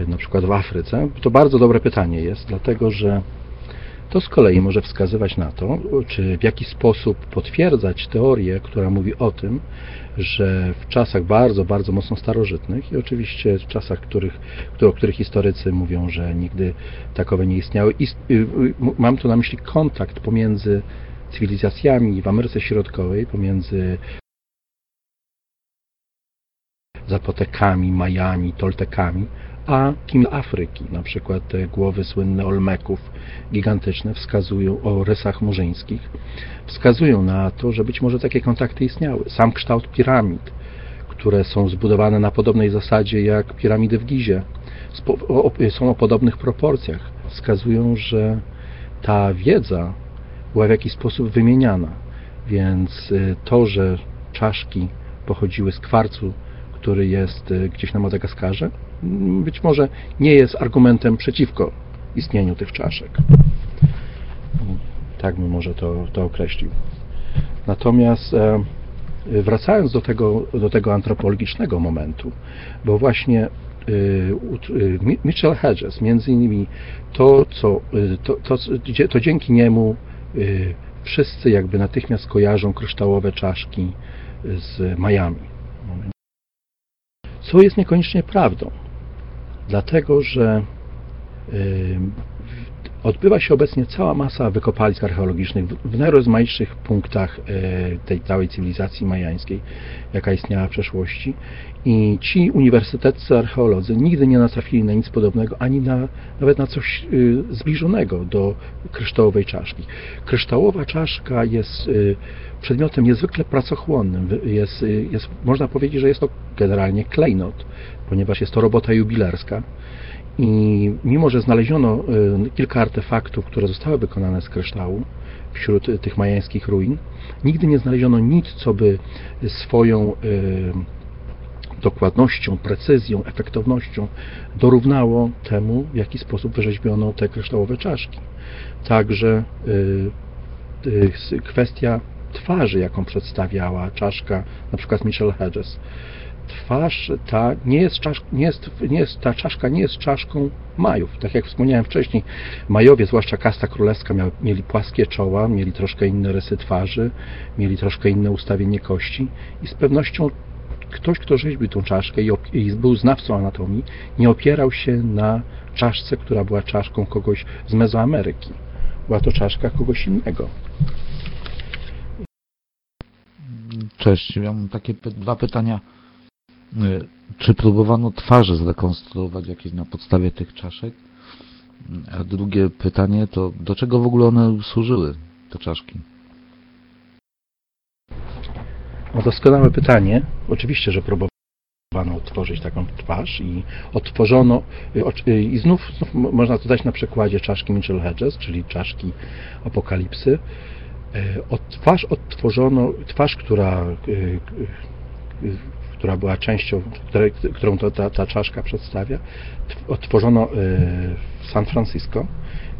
y, na przykład w Afryce, to bardzo dobre pytanie jest, dlatego że to z kolei może wskazywać na to, czy w jaki sposób potwierdzać teorię, która mówi o tym, że w czasach bardzo, bardzo mocno starożytnych i oczywiście w czasach, których, o których historycy mówią, że nigdy takowe nie istniały, ist, y, y, mam tu na myśli kontakt pomiędzy cywilizacjami w Ameryce Środkowej, pomiędzy Zapotekami, Majami, Toltekami, a kim Afryki, na przykład te głowy słynne Olmeków gigantyczne wskazują o rysach murzyńskich, wskazują na to, że być może takie kontakty istniały. Sam kształt piramid, które są zbudowane na podobnej zasadzie jak piramidy w Gizie, są o podobnych proporcjach, wskazują, że ta wiedza była w jakiś sposób wymieniana. Więc y, to, że czaszki pochodziły z kwarcu, który jest y, gdzieś na Madagaskarze, być może nie jest argumentem przeciwko istnieniu tych czaszek. Tak bym może to, to określił. Natomiast e, wracając do tego, do tego antropologicznego momentu, bo właśnie y, Mi- Mitchell Hedges, między innymi to, co, to, to, to dzięki niemu wszyscy jakby natychmiast kojarzą kryształowe czaszki z Miami. Co jest niekoniecznie prawdą, dlatego że y, odbywa się obecnie cała masa wykopalisk archeologicznych w- najrozmaitszych punktach y, tej całej cywilizacji majańskiej, jaka istniała w przeszłości i ci uniwersyteccy archeolodzy nigdy nie natrafili na nic podobnego, ani na, nawet na coś y, zbliżonego do kryształowej czaszki. Kryształowa czaszka jest y, przedmiotem niezwykle pracochłonnym. Jest, jest, można powiedzieć, że jest to generalnie klejnot, ponieważ jest to robota jubilerska. I mimo, że znaleziono y, kilka artefaktów, które zostały wykonane z kryształu wśród y, tych majańskich ruin, nigdy nie znaleziono nic, co by swoją y, dokładnością, precyzją, efektownością dorównało temu, w jaki sposób wyrzeźbiono te kryształowe czaszki. Także kwestia twarzy, jaką przedstawiała czaszka, na przykład Michelle Hedges. Twarz ta nie jest, czasz, nie jest, nie jest, ta czaszka nie jest czaszką Majów. Tak jak wspomniałem wcześniej, Majowie, zwłaszcza kasta królewska, mieli płaskie czoła, mieli troszkę inne rysy twarzy, mieli troszkę inne ustawienie kości i z pewnością ktoś, kto rzeźbił tą czaszkę i, i był znawcą anatomii, nie opierał się na czaszce, która była czaszką kogoś z Mezoameryki. Była to czaszka kogoś innego. Cześć, ja mam takie dwa pytania. Y, Czy próbowano twarze zrekonstruować jakieś na podstawie tych czaszek? A drugie pytanie to do czego w ogóle one służyły, te czaszki? No doskonałe pytanie. Oczywiście, że próbowano odtworzyć taką twarz i odtworzono y, y, i znów, znów mo- można to dać na przykładzie czaszki Mitchell Hedges, czyli czaszki apokalipsy. Od twarz odtworzono, twarz, która, która była częścią, której, którą to, ta, ta czaszka przedstawia, tw- odtworzono y, w San Francisco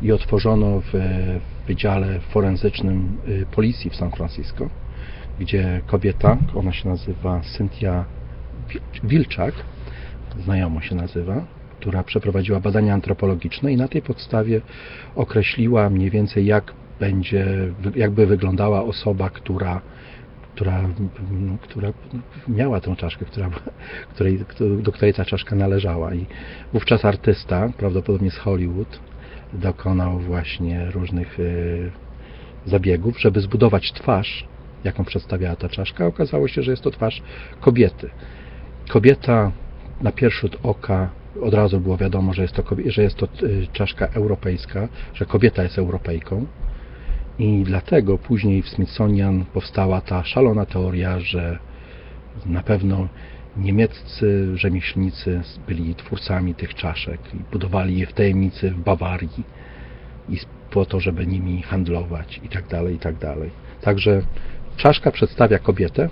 i otworzono w Wydziale Forenzycznym y, Policji w San Francisco gdzie kobieta, ona się nazywa Cynthia Wil- Wilczak, znajomo się nazywa, która przeprowadziła badania antropologiczne i na tej podstawie określiła mniej więcej jak będzie, jakby wyglądała osoba, która która, no, która miała tę czaszkę, która, której, do której ta czaszka należała. I wówczas artysta, prawdopodobnie z Hollywood, dokonał właśnie różnych y, zabiegów, żeby zbudować twarz, jaką przedstawiała ta czaszka. Okazało się, że jest to twarz kobiety. Kobieta na pierwszy rzut oka od razu było wiadomo, że jest to, że jest to y, czaszka europejska, że kobieta jest Europejką. I dlatego później w Smithsonian powstała ta szalona teoria, że Na pewno niemieccy rzemieślnicy byli twórcami tych czaszek i budowali je w tajemnicy w Bawarii i po to, żeby nimi handlować i tak dalej, i tak dalej. Także czaszka przedstawia kobietę.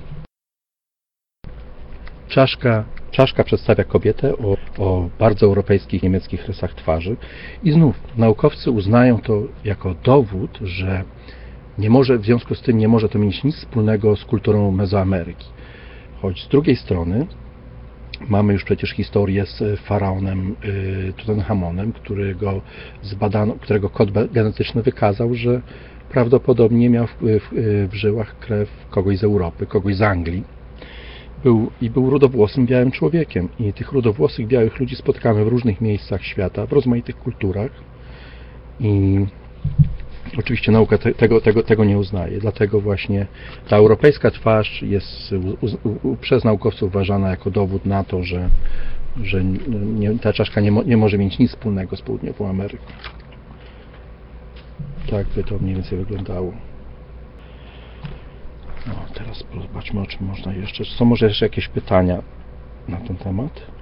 Czaszka, czaszka przedstawia kobietę o, o bardzo europejskich, niemieckich rysach twarzy i znów naukowcy uznają to jako dowód, że nie może, w związku z tym nie może to mieć nic wspólnego z kulturą Mezoameryki. Choć z drugiej strony mamy już przecież historię z faraonem y, Tutenchamonem, którego zbadano, którego kod genetyczny wykazał, że prawdopodobnie miał w, w, w żyłach krew kogoś z Europy, kogoś z Anglii. Był, I był rudowłosym białym człowiekiem. I tych rudowłosych białych ludzi spotkamy w różnych miejscach świata, w rozmaitych kulturach. I Oczywiście nauka te, tego, tego, tego nie uznaje, dlatego właśnie ta europejska twarz jest u, u, przez naukowców uważana jako dowód na to, że, że nie, ta czaszka nie, mo, nie może mieć nic wspólnego z południową Ameryką. Tak by to mniej więcej wyglądało. No, teraz zobaczmy, o czym można jeszcze. Są może jeszcze jakieś pytania na ten temat?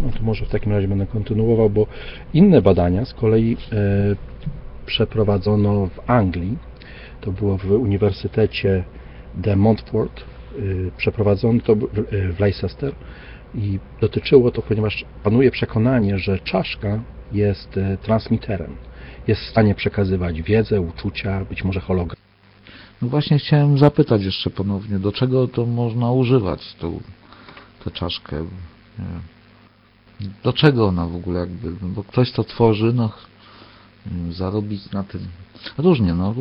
No to może w takim razie będę kontynuował, bo inne badania z kolei e, przeprowadzono w Anglii. To było w Uniwersytecie de Montfort. E, przeprowadzono to w Leicester i dotyczyło to, ponieważ panuje przekonanie, że czaszka jest e, transmiterem. Jest w stanie przekazywać wiedzę, uczucia, być może hologram. No właśnie chciałem zapytać jeszcze ponownie, do czego to można używać, tą, tę czaszkę? Nie wiem do czego ona w ogóle jakby, no bo ktoś to tworzy, no zarobić na tym różnie, no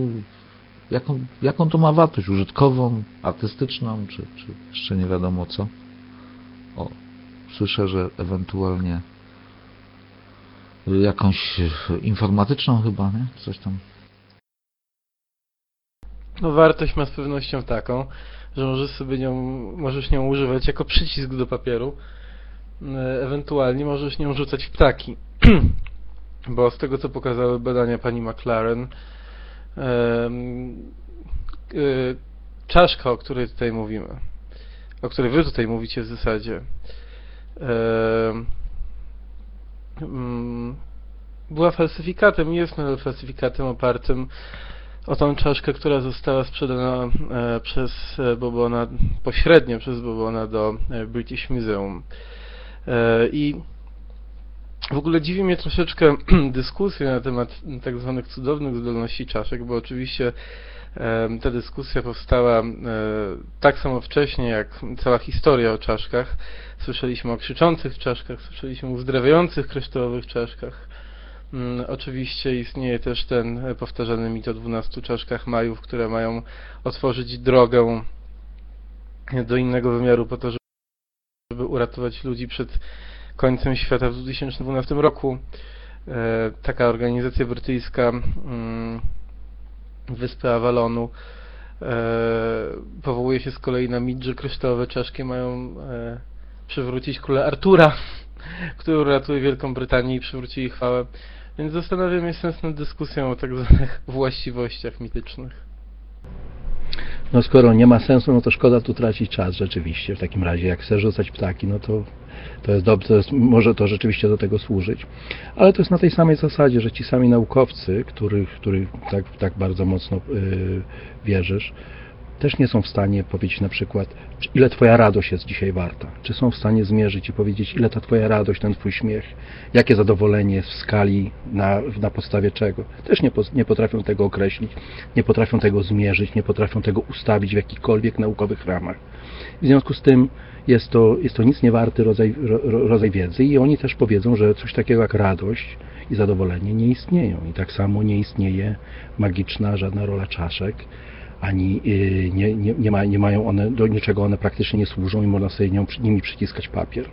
jaką, jaką to ma wartość, użytkową, artystyczną, czy, czy jeszcze nie wiadomo co. O, słyszę, że ewentualnie jakąś informatyczną chyba, nie? Coś tam. No wartość ma z pewnością taką, że możesz sobie nią, możesz nią używać jako przycisk do papieru, ewentualnie możesz nią rzucać ptaki. Bo z tego, co pokazały badania pani McLaren, e, czaszka, o której tutaj mówimy, o której wy tutaj mówicie w zasadzie, mm, była falsyfikatem jest nadal falsyfikatem opartym o tą czaszkę, która została sprzedana e, przez Bobona, pośrednio przez Bobona do British Museum. I w ogóle dziwi mnie troszeczkę dyskusja na temat tak zwanych cudownych zdolności czaszek, bo oczywiście ta dyskusja powstała e, tak samo wcześnie jak cała historia o czaszkach. Słyszeliśmy o krzyczących czaszkach, słyszeliśmy o uzdrawiających kryształowych czaszkach. Mm, oczywiście istnieje też ten powtarzany mit o 12 czaszkach majów, które mają otworzyć drogę do innego wymiaru po to, żeby żeby uratować ludzi przed końcem świata w 2012 roku. E, taka organizacja brytyjska mm, Wyspy Avalonu e, powołuje się z kolei na mit, że kryształowe czaszki mają e, przywrócić króla Artura, który uratuje Wielką Brytanię i przywróci jej chwałę. Więc zastanawiam się sens nad dyskusją o tak zwanych właściwościach mitycznych no skoro nie ma sensu, no to szkoda tu tracić czas rzeczywiście. W takim razie, jak chcesz rzucać ptaki, no to, to jest dobrze, to jest, może to rzeczywiście do tego służyć. Ale to jest na tej samej zasadzie, że ci sami naukowcy, których, których tak, tak bardzo mocno yy, wierzysz, też nie są w stanie powiedzieć na przykład, ile Twoja radość jest dzisiaj warta. Czy są w stanie zmierzyć i powiedzieć, ile ta Twoja radość, ten Twój śmiech, jakie zadowolenie w skali, na, na podstawie czego. Też nie, nie potrafią tego określić, nie potrafią tego zmierzyć, nie potrafią tego ustawić w jakichkolwiek naukowych ramach. W związku z tym jest to, jest to nic nie warty rodzaj, ro, rodzaj wiedzy i oni też powiedzą, że coś takiego jak radość i zadowolenie nie istnieją. I tak samo nie istnieje magiczna żadna rola czaszek, ani y, nie, nie, nie, ma, nie mają one, do niczego one praktycznie nie służą i można sobie nimi przyciskać papier.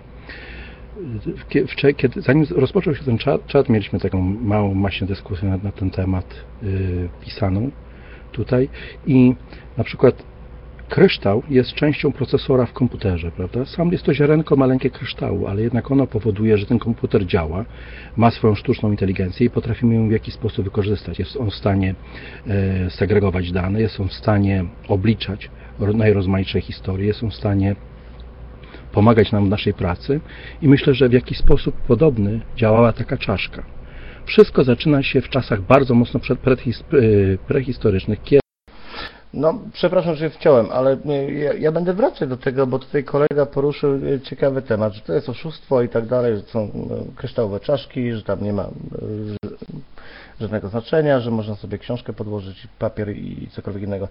Kiedy, zanim rozpoczął się ten czat, czat, mieliśmy taką małą maśną dyskusję na, na ten temat yy, pisaną tutaj i na przykład kryształ jest częścią procesora w komputerze, prawda? Sam jest to ziarenko maleńkie kryształu, ale jednak ono powoduje, że ten komputer działa, ma swoją sztuczną inteligencję i potrafimy ją w jakiś sposób wykorzystać. Jest on w stanie e, segregować dane, jest on w stanie obliczać ro- najrozmaitsze historie, jest on w stanie pomagać nam w naszej pracy i myślę, że w jakiś sposób podobny działała taka czaszka. Wszystko zaczyna się w czasach bardzo mocno przed- e, No, przepraszam, że wciąłem, ale y, ja, ja będę wracać do tego, bo tutaj kolega poruszył y, ciekawy temat, że to jest oszustwo i tak dalej, że są y, kryształowe czaszki, że tam nie ma znaczenia, że można sobie książkę podłożyć, papier i cokolwiek innego.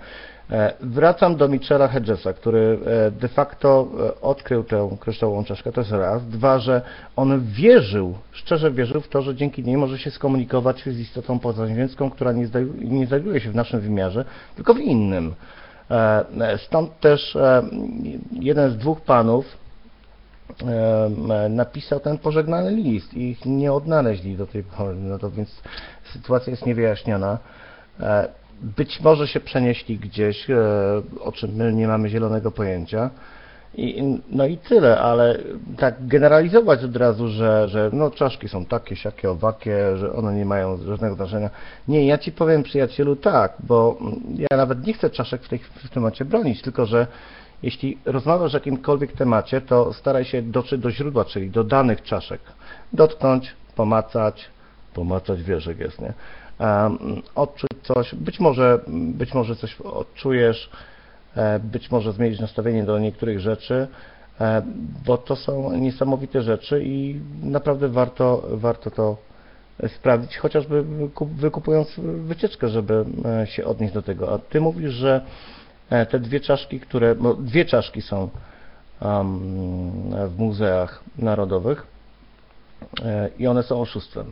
E, Wracam do Michela Hedgesa, który e, de facto e, odkrył tę kryształową czaszkę, to jest raz. Dwa, że on wierzył, szczerze wierzył w to, że dzięki niej może się skomunikować z istotą pozaziemską, która nie, nie znajduje się w naszym wymiarze, tylko w innym. Stąd też jeden z dwóch panów napisał ten pożegnany list i ich nie odnaleźli do tej pory, no to więc sytuacja jest niewyjaśniona. E, Być może się przenieśli gdzieś, e, o czym my nie mamy zielonego pojęcia. I, no i tyle, ale tak generalizować od razu, że, że no czaszki są takie, siakie, owakie, że one nie mają żadnego znaczenia. Nie, ja Ci powiem przyjacielu tak, bo ja nawet nie chcę czaszek w, tej, w tym temacie bronić, tylko że jeśli rozmawiasz o jakimkolwiek temacie, to staraj się dotrzeć do źródła, czyli do danych czaszek. Dotknąć, pomacać, pomacać wierzeg jest, nie? Odczuć coś, być może, być może coś odczujesz, e, być może zmienić nastawienie do niektórych rzeczy, e, bo to są niesamowite rzeczy i naprawdę warto, warto to sprawdzić, chociażby wykup- wykupując wycieczkę, żeby e, się odnieść do tego. A Ty mówisz, że te dwie czaszki, które, dwie czaszki są w muzeach narodowych e, i one są oszustwem.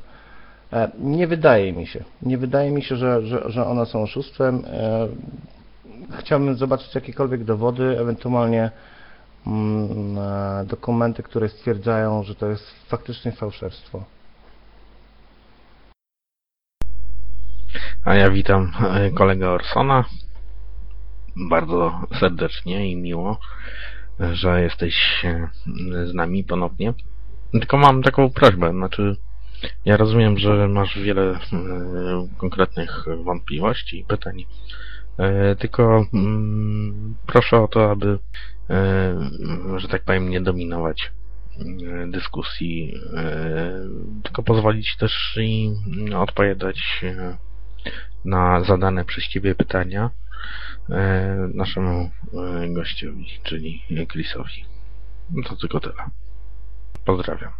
E, Nie wydaje mi się, nie wydaje mi się, że, że, że one są oszustwem. E, Chciałbym zobaczyć jakiekolwiek dowody, ewentualnie mm, e, dokumenty, które stwierdzają, że to jest faktycznie fałszerstwo. A ja witam e, kolegę Orsona. Bardzo serdecznie i miło, że jesteś e, z nami ponownie. Tylko mam taką prośbę, znaczy ja rozumiem, że masz wiele e, konkretnych wątpliwości i pytań. E, Tylko mm, proszę o to, aby, że tak powiem, nie dominować dyskusji, tylko pozwolić też i odpowiadać na zadane przez Ciebie pytania naszemu e, gościowi, czyli Chrisowi. No to tylko tyle. Pozdrawiam.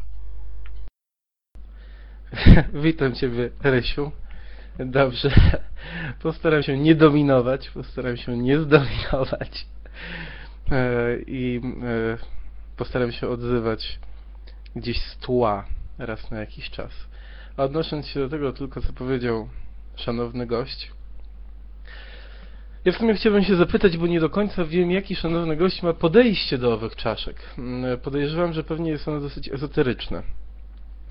Witam Ciebie, Rysiu. Dobrze. Postaram się nie dominować, postaram się nie zdominować. E, I e, postaram się odzywać gdzieś z tła raz na jakiś czas. A odnosząc się do tego tylko, co powiedział szanowny gość, ja w sumie chciałbym się zapytać, bo nie do końca wiem, jaki szanowny gość ma podejście do owych czaszek. Mm, Podejrzewam, że pewnie jest ono dosyć ezoteryczne.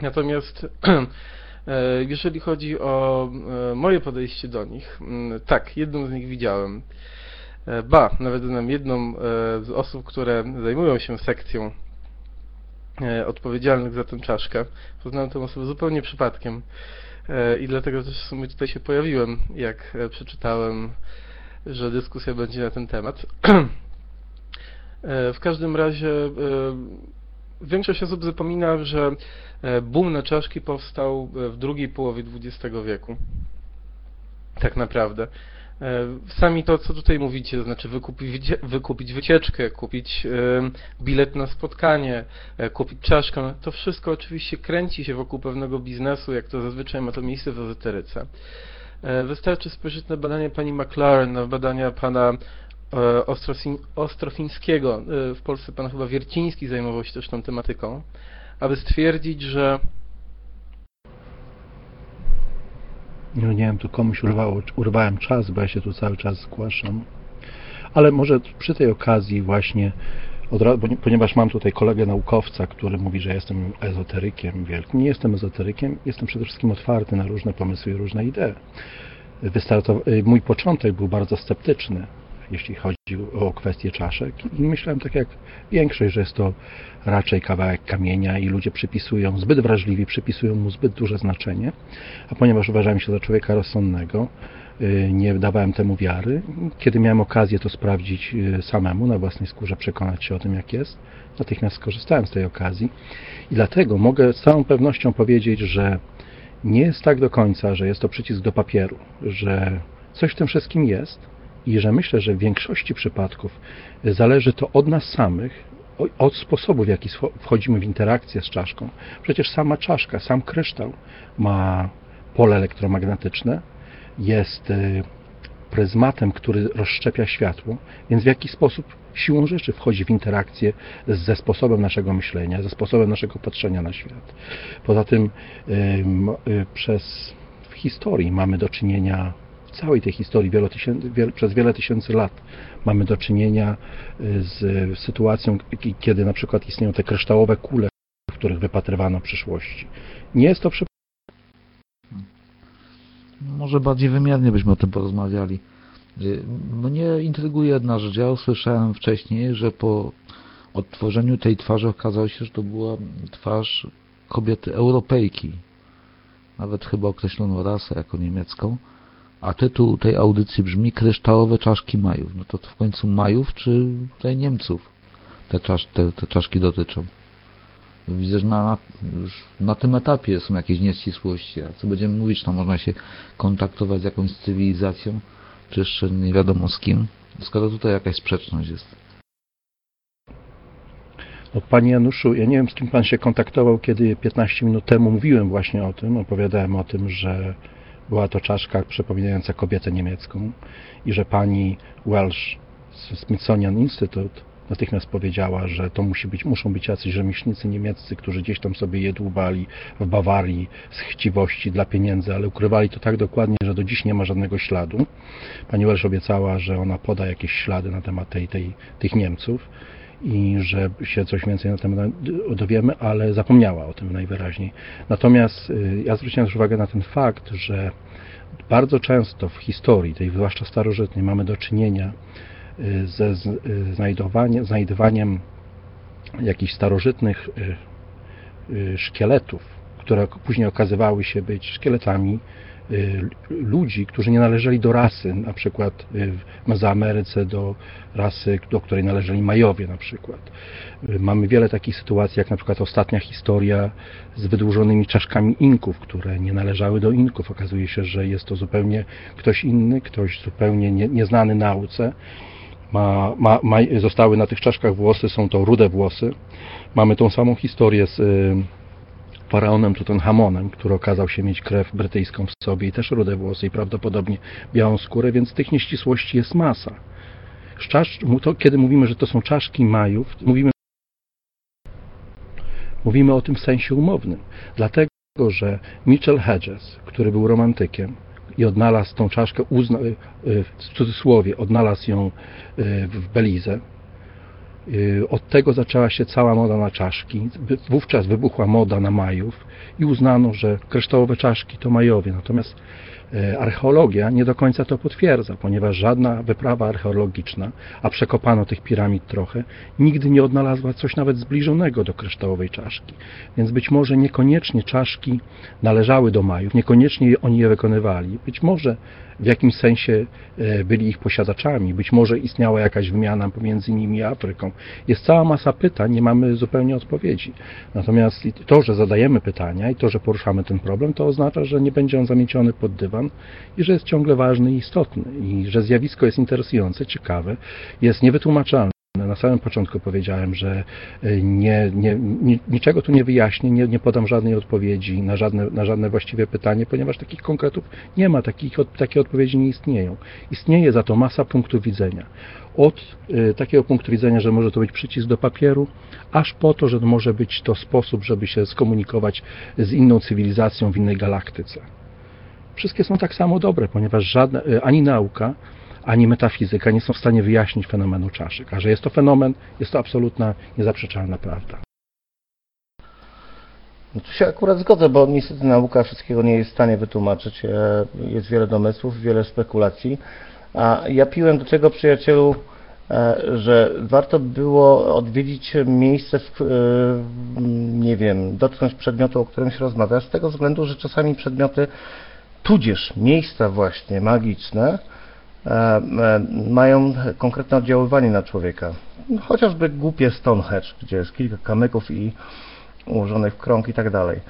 Natomiast e, jeżeli chodzi o e, moje podejście do nich, mm, tak, jedną z nich widziałem. E, Ba, nawet znam jedną z osób, które zajmują się sekcją odpowiedzialnych za tę czaszkę. Poznałem tę osobę zupełnie przypadkiem i dlatego też w sumie tutaj się pojawiłem, jak przeczytałem, że dyskusja będzie na ten temat. E, W każdym razie e, większość osób zapomina, że e, boom na czaszki powstał w drugiej połowie XX wieku. Tak naprawdę. Sami to, co tutaj mówicie, to znaczy wykupić, wykupić wycieczkę, kupić bilet na spotkanie, kupić czaszkę, to wszystko oczywiście kręci się wokół pewnego biznesu, jak to zazwyczaj ma to miejsce w ezoteryce. E, Wystarczy spojrzeć na badania pani McLaren, na badania pana e, Ostrofińskiego. E, W Polsce pan chyba Wierciński zajmował się też tą tematyką, aby stwierdzić, że No nie wiem, tu komuś urwało, urwałem czas, bo ja się tu cały czas zgłaszam. Ale może przy tej okazji właśnie, od ra- bo nie- ponieważ mam tutaj kolegę naukowca, który mówi, że jestem ezoterykiem wielkim. Nie jestem ezoterykiem, jestem przede wszystkim otwarty na różne pomysły i różne idee. Wystartow- y, mój początek był bardzo sceptyczny. jeśli chodzi o kwestię czaszek. I myślałem tak jak większość, że jest to raczej kawałek kamienia i ludzie przypisują, zbyt wrażliwi, przypisują mu zbyt duże znaczenie. A ponieważ uważałem się za człowieka rozsądnego, nie dawałem temu wiary. Kiedy miałem okazję to sprawdzić y, samemu, na własnej skórze, przekonać się o tym, jak jest, natychmiast skorzystałem z tej okazji. I dlatego mogę z całą pewnością powiedzieć, że nie jest tak do końca, że jest to przycisk do papieru, że coś w tym wszystkim jest i że myślę, że w większości przypadków zależy to od nas samych, od sposobu, w jaki wchodzimy w interakcję z czaszką. Przecież sama czaszka, sam kryształ ma pole elektromagnetyczne, jest y, pryzmatem, który rozszczepia światło, więc w jaki sposób siłą rzeczy wchodzi w interakcję ze sposobem naszego myślenia, ze sposobem naszego patrzenia na świat. Poza tym y, przez w historii mamy do czynienia w całej tej historii wiele, przez wiele tysięcy lat mamy do czynienia y, z sytuacją, kiedy na przykład istnieją te kryształowe kule, w których wypatrywano przyszłości. Nie jest to przypadek. Może bardziej wymiernie byśmy o tym porozmawiali. Mnie intryguje jedna rzecz. Ja usłyszałem wcześniej, że po odtworzeniu tej twarzy okazało się, że to była twarz kobiety Europejki. Nawet chyba określono rasę jako niemiecką. A tytuł tej audycji brzmi Kryształowe czaszki Majów. No to w końcu Majów czy tutaj Niemców te, czasz, te, te czaszki dotyczą? Widzę, że na, już na tym etapie są jakieś nieścisłości. A co będziemy mówić, to można się kontaktować z jakąś cywilizacją, czy jeszcze nie wiadomo z kim, skoro tutaj jakaś sprzeczność jest. No, Panie Januszu, ja nie wiem, z kim Pan się kontaktował, kiedy 15 minut temu mówiłem właśnie o tym, opowiadałem o tym, że była to czaszka przypominająca kobietę niemiecką i że pani Welsh z Smithsonian Institute natychmiast powiedziała, że to musi być, muszą być jacyś rzemieślnicy niemieccy, którzy gdzieś tam sobie je dłubali w Bawarii z chciwości dla pieniędzy, ale ukrywali to tak dokładnie, że do dziś nie ma żadnego śladu. Pani Welsh obiecała, że ona poda jakieś ślady na temat tej, tej, tych Niemców i że się coś więcej na temat dowiemy, ale zapomniała o tym najwyraźniej. Natomiast y, ja zwróciłem też uwagę na ten fakt, że bardzo często w historii, tej zwłaszcza starożytnej, mamy do czynienia ze y, znajdywaniem jakichś starożytnych szkieletów, które później okazywały się być szkieletami Y, ludzi, którzy nie należeli do rasy, na przykład y, w Mezoameryce do rasy, do której należeli Majowie na przykład. Y, mamy wiele takich sytuacji, jak na przykład ostatnia historia z wydłużonymi czaszkami Inków, które nie należały do Inków. Okazuje się, że jest to zupełnie ktoś inny, ktoś zupełnie nie, nieznany nauce. Ma, ma, ma, zostały na tych czaszkach włosy, są to rude włosy. Mamy tą samą historię z faraonem Tutenhamonem, który okazał się mieć krew brytyjską w sobie i też rude włosy i prawdopodobnie białą skórę, więc tych nieścisłości jest masa. Czasz, to, kiedy mówimy, że to są czaszki Majów, mówimy, mówimy o tym w sensie umownym. Dlatego, że Mitchell Hedges, który był romantykiem i odnalazł tą czaszkę, uzna, y, y, w cudzysłowie, odnalazł ją y, w Belize, od tego zaczęła się cała moda na czaszki. Wówczas wybuchła moda na majów i uznano, że kryształowe czaszki to majowie. Natomiast archeologia nie do końca to potwierdza, ponieważ żadna wyprawa archeologiczna, a przekopano tych piramid trochę, nigdy nie odnalazła coś nawet zbliżonego do kryształowej czaszki. Więc być może niekoniecznie czaszki należały do Majów, niekoniecznie oni je wykonywali. Być może w jakimś sensie e, byli ich posiadaczami, być może istniała jakaś wymiana pomiędzy nimi a Afryką. Jest cała masa pytań, nie mamy zupełnie odpowiedzi. Natomiast to, że zadajemy pytania i to, że poruszamy ten problem, to oznacza, że nie będzie on zamieciony pod dywan, i że jest ciągle ważny i istotny i że zjawisko jest interesujące, ciekawe, jest niewytłumaczalne. Na samym początku powiedziałem, że e, nie, nie, niczego tu nie wyjaśnię, nie, nie podam żadnej odpowiedzi na żadne, na żadne właściwe pytanie, ponieważ takich konkretów nie ma, takich, takie odpowiedzi nie istnieją. Istnieje za to masa punktów widzenia. Od y, takiego punktu widzenia, że może to być przycisk do papieru, aż po to, że może być to sposób, żeby się skomunikować z inną cywilizacją w innej galaktyce wszystkie są tak samo dobre, ponieważ żadne, y, ani nauka, ani metafizyka nie są w stanie wyjaśnić fenomenu czaszek. A że jest to fenomen, jest to absolutna, niezaprzeczalna prawda. No tu się akurat zgodzę, bo niestety nauka wszystkiego nie jest w stanie wytłumaczyć. E, jest wiele domysłów, wiele spekulacji. A ja piłem do tego przyjacielu, e, że warto było odwiedzić miejsce, w, e, nie wiem, dotknąć przedmiotu, o którym się rozmawia, z tego względu, że czasami przedmioty, tudzież miejsca właśnie magiczne, mają konkretne oddziaływanie na człowieka. Chociażby głupie Stonehenge, gdzie jest kilka kamyków i ułożonych w krąg i tak dalej.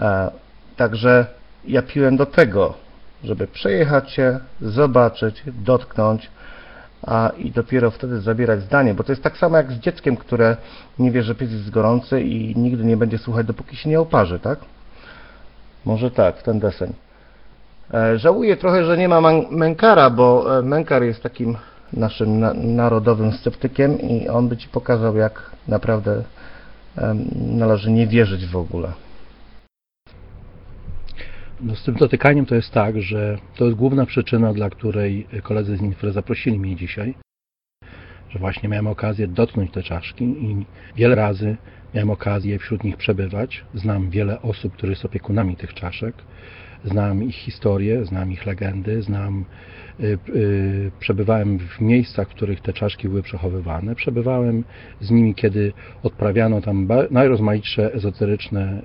E, Także ja piłem do tego, żeby przejechać się, zobaczyć, dotknąć, a i dopiero wtedy zabierać zdanie, bo to jest tak samo jak z dzieckiem, które nie wie, że pies jest gorący i nigdy nie będzie słuchać, dopóki się nie oparzy, tak? Może tak, ten deseń. E, Żałuję trochę, że nie ma Menkara, bo e, Menkar jest takim naszym na narodowym sceptykiem i on by Ci pokazał, jak naprawdę należy nie wierzyć w ogóle. No z tym dotykaniem to jest tak, że to jest główna przyczyna, dla której koledzy z Infra zaprosili mnie dzisiaj, że właśnie miałem okazję dotknąć te czaszki i wiele razy miałem okazję wśród nich przebywać. Znam wiele osób, które są opiekunami tych czaszek. Znam ich historię, znam ich legendy, znam, y, y, przebywałem w miejscach, w których te czaszki były przechowywane. Przebywałem z nimi, kiedy odprawiano tam najrozmaitsze ezoteryczne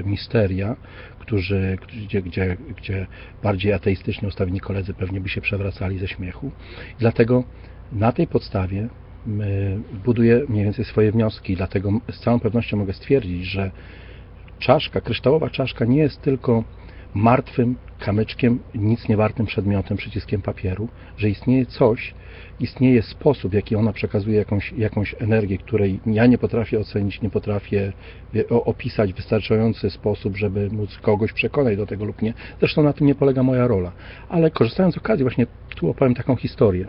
y, misteria, którzy, gdzie, gdzie, gdzie bardziej ateistycznie ustawieni koledzy pewnie by się przewracali ze śmiechu. I dlatego na tej podstawie buduję mniej więcej swoje wnioski. Dlatego z całą pewnością mogę stwierdzić, że czaszka, kryształowa czaszka nie jest tylko martwym kamyczkiem, nic niewartym przedmiotem, przyciskiem papieru, że istnieje coś, istnieje sposób, w jaki ona przekazuje jakąś, jakąś energię, której ja nie potrafię ocenić, nie potrafię opisać w wystarczający sposób, żeby móc kogoś przekonać do tego lub nie. Zresztą na tym nie polega moja rola. Ale korzystając z okazji, właśnie tu opowiem taką historię.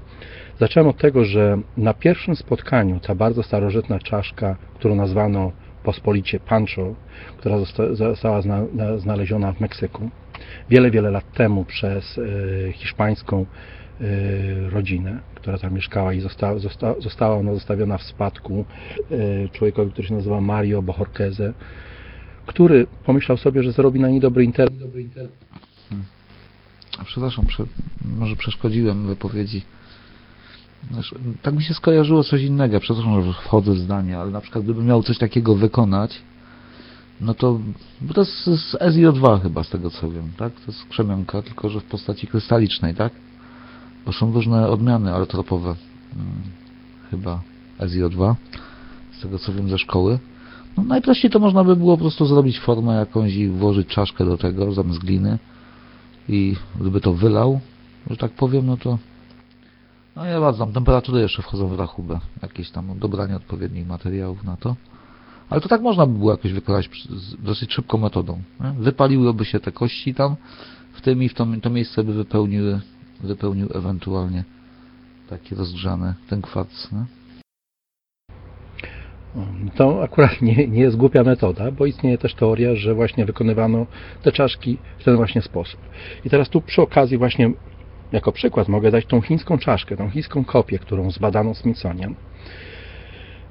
Zacząłem od tego, że na pierwszym spotkaniu ta bardzo starożytna czaszka, którą nazwano pospolicie Pancho, która zosta- została zna, na- znaleziona w Meksyku wiele, wiele lat temu przez e, hiszpańską e, rodzinę, która tam mieszkała i została, zosta, została ona zostawiona w spadku e, człowiekowi, który się nazywa Mario Bojorqueze, który pomyślał sobie, że zrobi na niej dobry internet. Internet. Przepraszam, prze, może przeszkodziłem wypowiedzi. Znaczy, tak mi się skojarzyło coś innego, przepraszam, że wchodzę w zdanie, ale na przykład gdybym miał coś takiego wykonać, no to, bo to jest z SIO2 chyba, z tego co wiem, tak? To jest krzemionka, tylko że w postaci krystalicznej, tak? Bo są różne odmiany alotropowe, hmm, chyba SIO2, z tego co wiem ze szkoły. No najprościej to można by było po prostu zrobić formę jakąś i włożyć czaszkę do tego zamiast gliny i gdyby to wylał, że tak powiem, no to no ja tam temperatury jeszcze wchodzą w rachubę, jakieś tam dobranie odpowiednich materiałów na to. Ale to tak można by było jakoś wykonać dosyć szybką metodą. Nie? Wypaliłyby się te kości tam w tym i w to, to miejsce by wypełniły, wypełnił ewentualnie taki rozgrzany ten kwarc. Nie? To akurat nie, nie jest głupia metoda, bo istnieje też teoria, że właśnie wykonywano te czaszki w ten właśnie sposób. I teraz tu przy okazji właśnie jako przykład mogę dać tą chińską czaszkę, tą chińską kopię, którą zbadano Smithsonian.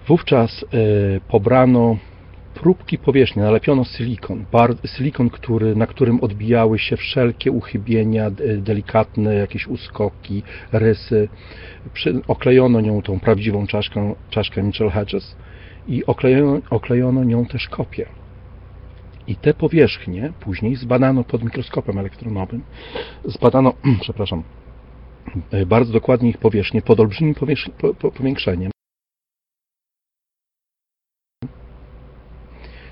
Wówczas e, pobrano próbki powierzchni, nalepiono silikon, bar, silikon, który, na którym odbijały się wszelkie uchybienia, delikatne jakieś uskoki, rysy. Przy, oklejono nią tą prawdziwą czaszką, czaszkę Mitchell Hedges i oklejono, oklejono nią też kopię. I te powierzchnie później zbadano pod mikroskopem elektronowym. Zbadano, przepraszam, e, bardzo dokładnie ich powierzchnię pod olbrzymim powiększeniem.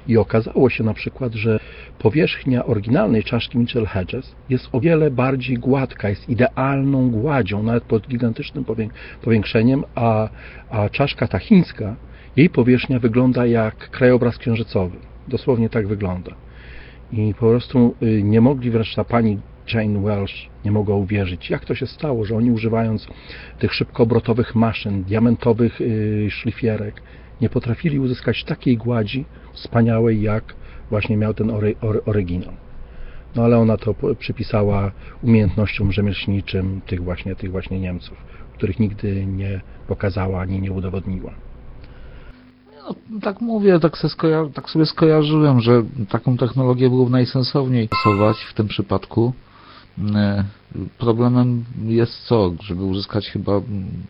I okazało się na przykład, że powierzchnia oryginalnej czaszki Mitchell Hedges jest o wiele bardziej gładka, jest idealną gładzią, nawet pod gigantycznym powię- powiększeniem, a, a czaszka ta chińska, jej powierzchnia wygląda jak krajobraz księżycowy. Dosłownie tak wygląda. I po prostu y, nie mogli ta pani Jane Welsh nie mogła uwierzyć, jak to się stało, że oni używając tych szybkoobrotowych maszyn, diamentowych y, szlifierek, nie potrafili uzyskać takiej gładzi wspaniałej, jak właśnie miał ten ory, ory, oryginał. No ale ona to przypisała umiejętnościom rzemieślniczym tych właśnie, tych właśnie Niemców, których nigdy nie pokazała ani nie udowodniła. No, tak mówię, tak, se skoja- tak sobie skojarzyłem, że taką technologię byłoby najsensowniej stosować w tym przypadku. e, problemem jest co? Żeby uzyskać chyba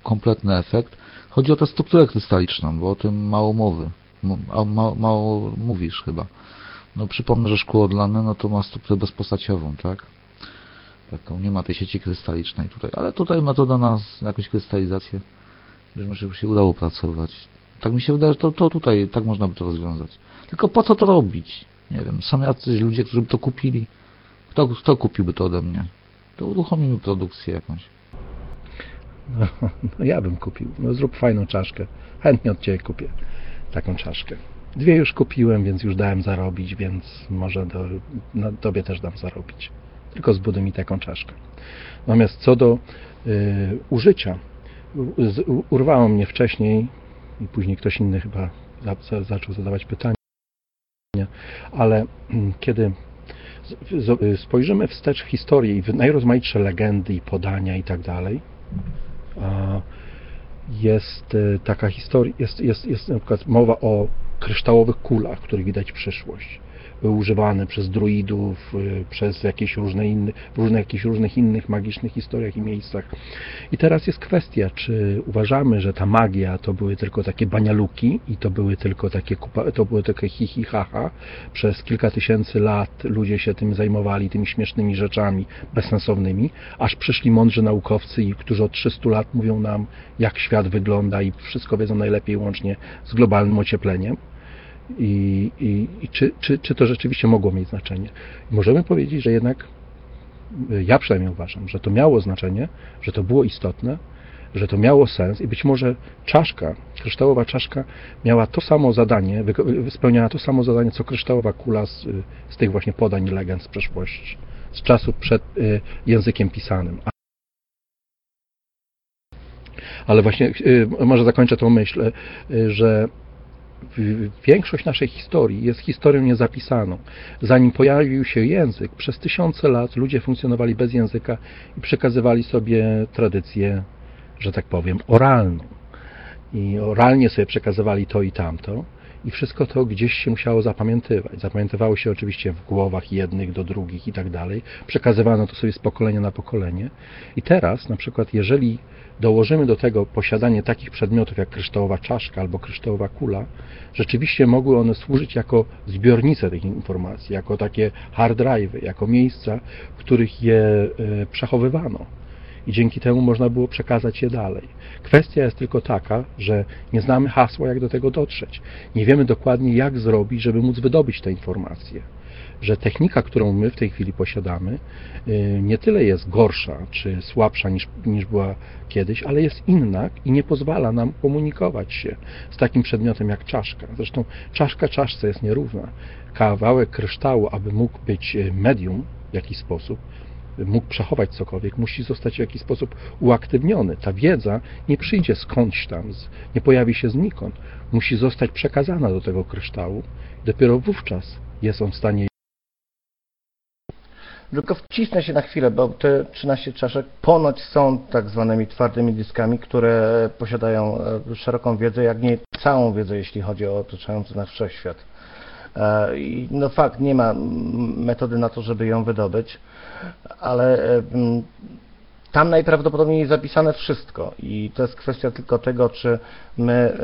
kompletny efekt. Chodzi o tę strukturę krystaliczną, bo o tym mało mowy. Mało, mało, mało mówisz chyba. No przypomnę, że szkło odlane no to ma strukturę bezpostaciową, tak? Taką, nie ma tej sieci krystalicznej tutaj, ale tutaj metoda na jakąś krystalizację, żeby się udało pracować. Tak mi się wydaje, że to, to tutaj tak można by to rozwiązać. Tylko po co to robić? Nie wiem, są jacyś ludzie, którzy by to kupili. Kto, kto kupiłby to ode mnie? To uruchomimy produkcję jakąś. No, no ja bym kupił. No zrób fajną czaszkę. Chętnie od Ciebie kupię taką czaszkę. Dwie już kupiłem, więc już dałem zarobić, więc może do, no, Tobie też dam zarobić. Tylko zbuduj mi taką czaszkę. Natomiast co do y, użycia, urwało mnie wcześniej i później ktoś inny chyba za, za, zaczął zadawać pytania, ale kiedy spojrzymy wstecz w historię i w najrozmaitsze legendy i podania i tak dalej, jest y, taka historia, jest, jest, jest na przykład mowa o kryształowych kulach, których widać przyszłość były używane przez druidów, y, przez jakieś różne inne, w różnych, różnych innych magicznych historiach i miejscach. I teraz jest kwestia, czy uważamy, że ta magia to były tylko takie banialuki i to były tylko takie, to były takie hi, hi ha, ha. Przez kilka tysięcy lat ludzie się tym zajmowali, tymi śmiesznymi rzeczami bezsensownymi, aż przyszli mądrzy naukowcy, którzy od 300 lat mówią nam, jak świat wygląda i wszystko wiedzą najlepiej łącznie z globalnym ociepleniem i, i, i czy, czy, czy to rzeczywiście mogło mieć znaczenie. Możemy powiedzieć, że jednak y, ja przynajmniej uważam, że to miało znaczenie, że to było istotne, że to miało sens i być może czaszka, kryształowa czaszka miała to samo zadanie, spełniała to samo zadanie, co kryształowa kula z, z tych właśnie podań legend z przeszłości, z czasów przed y, językiem pisanym. Ale właśnie, y, może zakończę tą myśl, że większość naszej historii jest historią niezapisaną. Zanim pojawił się język, przez tysiące lat ludzie funkcjonowali bez języka i przekazywali sobie tradycję, że tak powiem, oralną. I oralnie sobie przekazywali to i tamto. I wszystko to gdzieś się musiało zapamiętywać. Zapamiętywało się oczywiście w głowach jednych do drugich i tak dalej. Przekazywano to sobie z pokolenia na pokolenie. I teraz, na przykład, jeżeli dołożymy do tego posiadanie takich przedmiotów jak kryształowa czaszka albo kryształowa kula, rzeczywiście mogły one służyć jako zbiornice tych informacji, jako takie hard drive, jako miejsca, w których je e, przechowywano. I dzięki temu można było przekazać je dalej. Kwestia jest tylko taka, że nie znamy hasła, jak do tego dotrzeć. Nie wiemy dokładnie, jak zrobić, żeby móc wydobyć te informacje że technika, którą my w tej chwili posiadamy, y, nie tyle jest gorsza czy słabsza niż, niż była kiedyś, ale jest inna i nie pozwala nam komunikować się z takim przedmiotem jak czaszka. Zresztą czaszka czaszce jest nierówna. Kawałek kryształu, aby mógł być y, medium w jakiś sposób, mógł przechować cokolwiek, musi zostać w jakiś sposób uaktywniony. Ta wiedza nie przyjdzie skądś tam, nie pojawi się znikąd. Musi zostać przekazana do tego kryształu. Dopiero wówczas jest on w stanie tylko wcisnę się na chwilę, bo te 13 czaszek ponoć są tak zwanymi twardymi dyskami, które posiadają e, szeroką wiedzę, jak nie całą wiedzę, jeśli chodzi o otaczający nas wszechświat. E, I no fakt, nie ma metody na to, żeby ją wydobyć, ale e, tam najprawdopodobniej jest zapisane wszystko i to jest kwestia tylko tego, czy my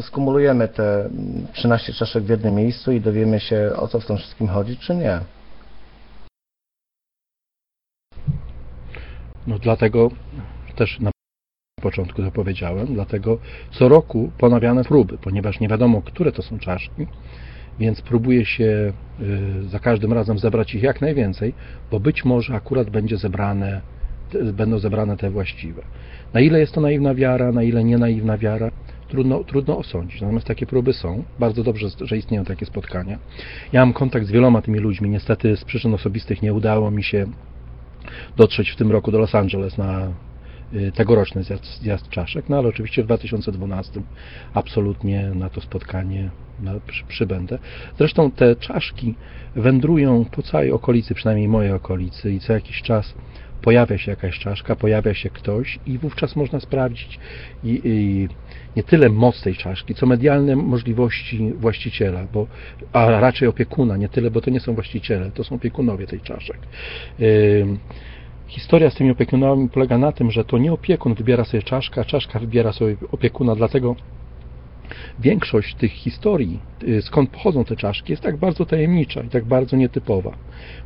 skumulujemy te 13 czaszek w jednym miejscu i dowiemy się, o co w tym wszystkim chodzi, czy nie. No dlatego też na początku to powiedziałem, dlatego co roku ponawiane próby, ponieważ nie wiadomo, które to są czaszki, więc próbuje się y, za każdym razem zebrać ich jak najwięcej, bo być może akurat będzie zebrane, będą zebrane te właściwe. Na ile jest to naiwna wiara, na ile nie naiwna wiara, trudno, trudno osądzić. Natomiast takie próby są. Bardzo dobrze, że istnieją takie spotkania. Ja mam kontakt z wieloma tymi ludźmi. Niestety z przyczyn osobistych nie udało mi się dotrzeć w tym roku do Los Angeles na tegoroczny zjazd, zjazd czaszek, no ale oczywiście w 2012 absolutnie na to spotkanie przybędę. Zresztą te czaszki wędrują po całej okolicy, przynajmniej mojej okolicy i co jakiś czas pojawia się jakaś czaszka, pojawia się ktoś i wówczas można sprawdzić i, i nie tyle moc tej czaszki, co medialne możliwości właściciela, bo, a raczej opiekuna, nie tyle, bo to nie są właściciele, to są opiekunowie tej czaszek. Ym, Historia z tymi opiekunami polega na tym, że to nie opiekun wybiera sobie czaszkę, a czaszka wybiera sobie opiekuna, dlatego większość tych historii, y, skąd pochodzą te czaszki, jest tak bardzo tajemnicza i tak bardzo nietypowa,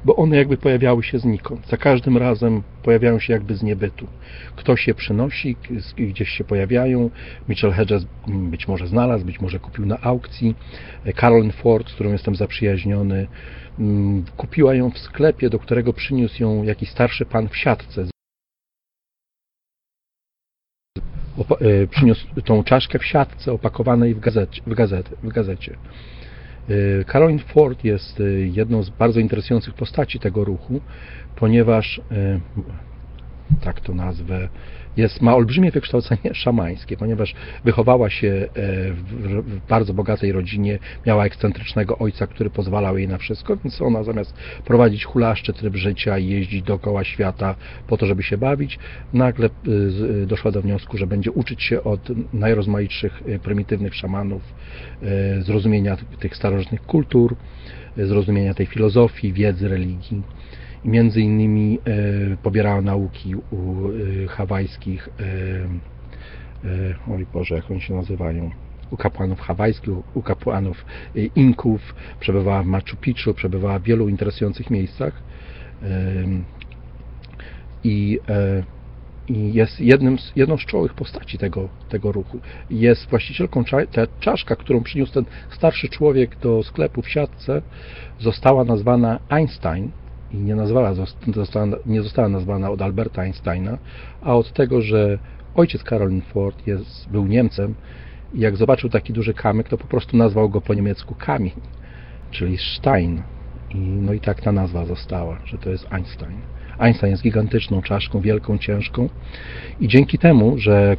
bo one jakby pojawiały się znikąd. Za każdym razem pojawiają się jakby z niebytu. Ktoś je przynosi, gdzieś się pojawiają. Mitchell Hedges być może znalazł, być może kupił na aukcji. Carolyn Ford, z którą jestem zaprzyjaźniony, mm, kupiła ją w sklepie, do którego przyniósł ją jakiś starszy pan w siatce przyniósł tą czaszkę w siatce opakowanej w gazecie. W w gazecie. E, Caroline Ford jest e, jedną z bardzo interesujących postaci tego ruchu, ponieważ e, tak to nazwę, jest, ma olbrzymie wykształcenie szamańskie, ponieważ wychowała się e, w, bardzo bogatej rodzinie, miała ekscentrycznego ojca, który pozwalał jej na wszystko, więc ona zamiast prowadzić hulaszczy tryb życia i jeździć dookoła świata po to, żeby się bawić, nagle e, e, doszła do wniosku, że będzie uczyć się od najrozmaitszych prymitywnych szamanów zrozumienia tych starożytnych kultur, zrozumienia tej filozofii, wiedzy, religii między innymi e, pobierała nauki u e, hawajskich e, oj Boże, jak oni się nazywają u kapłanów hawajskich, u- kapłanów Inków, przebywała w Machu Picchu, przebywała w wielu interesujących miejscach i i jest jednym z, jedną z czołowych postaci tego, tego ruchu. Jest właścicielką cza- ta czaszka, którą przyniósł ten starszy człowiek do sklepu w siatce, została nazwana Einstein i nie, nazwała, zost- została, nie została nazwana od Alberta Einsteina, a od tego, że ojciec Caroline Ford jest, był Niemcem i jak zobaczył taki duży kamyk, to po prostu nazwał go po niemiecku kamień, czyli Stein. I, no i tak ta nazwa została, że to jest Einstein. Einstein jest gigantyczną czaszką, wielką, ciężką i dzięki temu, że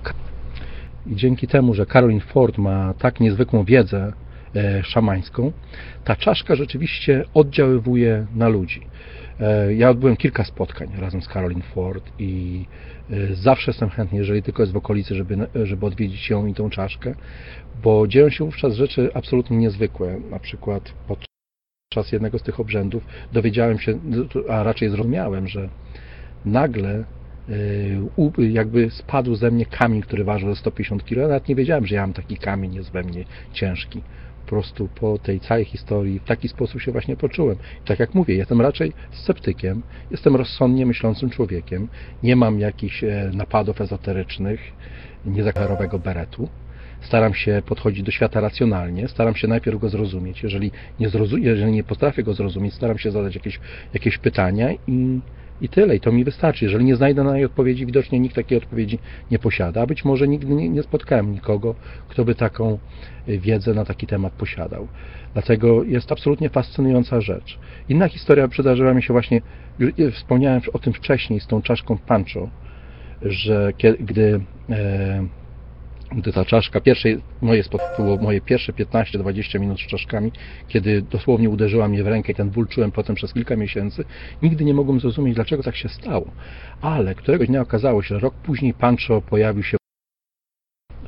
i dzięki temu, że Caroline Ford ma tak niezwykłą wiedzę e, szamańską, ta czaszka rzeczywiście oddziaływuje na ludzi. E, ja odbyłem kilka spotkań razem z Caroline Ford i e, zawsze jestem chętny, jeżeli tylko jest w okolicy, żeby, żeby odwiedzić ją i tą czaszkę, bo dzieją się wówczas rzeczy absolutnie niezwykłe. Na przykład podczas jednego z tych obrzędów dowiedziałem się, a raczej zrozumiałem, że nagle u- jakby spadł ze mnie kamień, który ważył 150 kg. Ja nawet nie wiedziałem, że ja mam taki kamień, jest we mnie ciężki. Po prostu po tej całej historii w taki sposób się właśnie poczułem. I tak jak mówię, jestem raczej sceptykiem, jestem rozsądnie myślącym człowiekiem, nie mam jakichś e, napadów ezoterycznych, niezaklarowego beretu. Staram się podchodzić do świata racjonalnie, staram się najpierw go zrozumieć. Jeżeli nie, zrozu- jeżeli nie potrafię go zrozumieć, staram się zadać jakieś, jakieś pytania i, i tyle. I to mi wystarczy. Jeżeli nie znajdę na jej odpowiedzi, widocznie nikt takiej odpowiedzi nie posiada. A być może nigdy nie, nie spotkałem nikogo, kto by taką y, wiedzę na taki temat posiadał. Dlatego jest absolutnie fascynująca rzecz. Inna historia przydarzyła mi się właśnie, y, wspomniałem o tym wcześniej z tą czaszką Pancho, że kie- gdy e, gdy ta czaszka, pierwsze moje, było moje pierwsze 15-20 minut z czaszkami, kiedy dosłownie uderzyła mnie w rękę i ten ból czułem potem przez kilka miesięcy, nigdy nie mogłem zrozumieć, dlaczego tak się stało. Ale któregoś dnia okazało się, że rok później Pancho pojawił się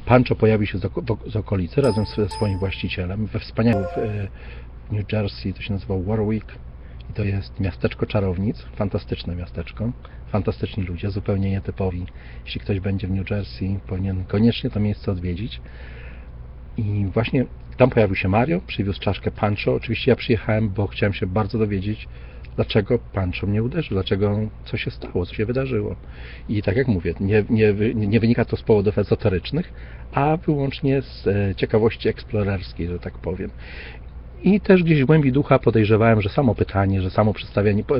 Pancho pojawił się z, oko- z okolicy razem ze swoim właścicielem we wspaniałym w, e, New Jersey, to się nazywa Warwick i to jest miasteczko czarownic, fantastyczne miasteczko, fantastyczni ludzie, zupełnie nietypowi. Jeśli ktoś będzie w New Jersey, powinien koniecznie to miejsce odwiedzić. I właśnie tam pojawił się Mario, przywiózł czaszkę Pancho. Oczywiście ja przyjechałem, bo chciałem się bardzo dowiedzieć, dlaczego Pancho mnie uderzył, dlaczego, co się stało, co się wydarzyło. I tak jak mówię, nie, nie, nie wynika to z powodów ezoterycznych, a wyłącznie z e, ciekawości eksplorerskiej, że tak powiem. I też gdzieś w głębi ducha podejrzewałem, że samo pytanie, że samo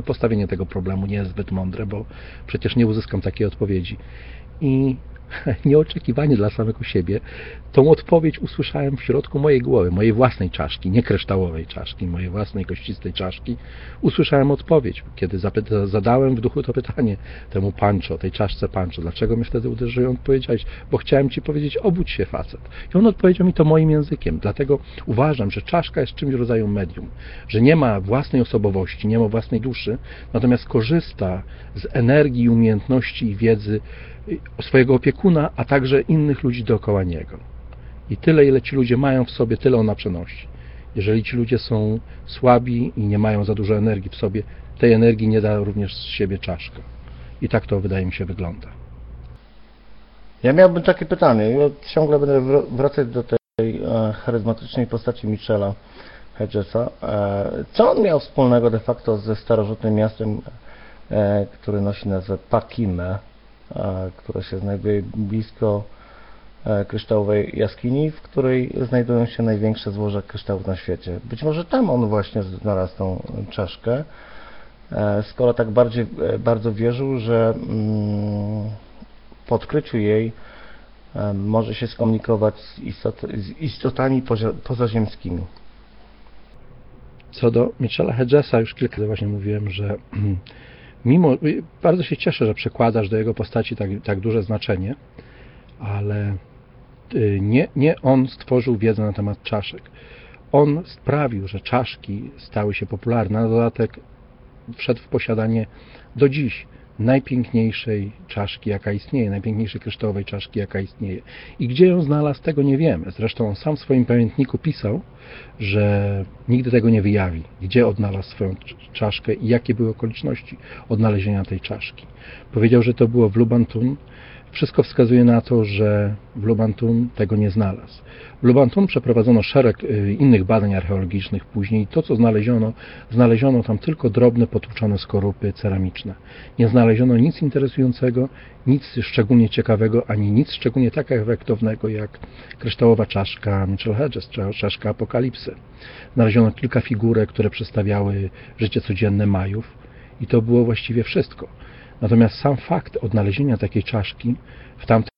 postawienie tego problemu nie jest zbyt mądre, bo przecież nie uzyskam takiej odpowiedzi. I nieoczekiwanie dla samego siebie, tą odpowiedź usłyszałem w środku mojej głowy, mojej własnej czaszki, nie kryształowej czaszki, mojej własnej kościstej czaszki. Usłyszałem odpowiedź, kiedy zadałem w duchu to pytanie temu Pancho, tej czaszce Pancho, dlaczego mnie wtedy uderzył? On bo chciałem ci powiedzieć, obudź się facet. I on odpowiedział mi to moim językiem, dlatego uważam, że czaszka jest czymś rodzaju medium, że nie ma własnej osobowości, nie ma własnej duszy, natomiast korzysta z energii, umiejętności i wiedzy swojego opiekuna, a także innych ludzi dookoła niego. I tyle, ile ci ludzie mają w sobie, tyle ona przenosi. Jeżeli ci ludzie są słabi i nie mają za dużo energii w sobie, tej energii nie da również z siebie czaszka. I tak to wydaje mi się wygląda. Ja miałbym takie pytanie. Ja ciągle będę wr- wracać do tej e, charyzmatycznej postaci Michela Hedgesa. E, co on miał wspólnego de facto ze starożytnym miastem, e, który nosi nazwę Pakime, e, które się znajduje blisko e, kryształowej jaskini, w której znajdują się największe złoża kryształów na świecie. Być może tam on właśnie znalazł tą czaszkę, e, skoro tak bardziej, bardzo wierzył, że mm, po odkryciu jej może się skomunikować z, istot, z istotami pozaziemskimi. Co do Michela Hedgesa, już kilka razy właśnie mówiłem, że mimo, bardzo się cieszę, że przekładasz do jego postaci tak, tak duże znaczenie, ale y, nie, nie on stworzył wiedzę na temat czaszek. On sprawił, że czaszki stały się popularne. Na dodatek wszedł w posiadanie do dziś najpiękniejszej czaszki, jaka istnieje, najpiękniejszej kryształowej czaszki, jaka istnieje. I gdzie ją znalazł, tego nie wiemy. Zresztą on sam w swoim pamiętniku pisał, że nigdy tego nie wyjawi, gdzie odnalazł swoją cz- czaszkę i jakie były okoliczności odnalezienia tej czaszki. Powiedział, że to było w Lubantun. Wszystko wskazuje na to, że w Lubantun tego nie znalazł. W Lubantun przeprowadzono szereg y, innych badań archeologicznych później. To, co znaleziono, znaleziono tam tylko drobne, potłuczone skorupy ceramiczne. Nie znaleziono nic interesującego, nic szczególnie ciekawego, ani nic szczególnie tak efektownego jak kryształowa czaszka Mitchell Hedges, cza- czaszka apokalipsy. Znaleziono kilka figurek, które przedstawiały życie codzienne Majów i to było właściwie wszystko. Natomiast sam fakt odnalezienia takiej czaszki w tamtych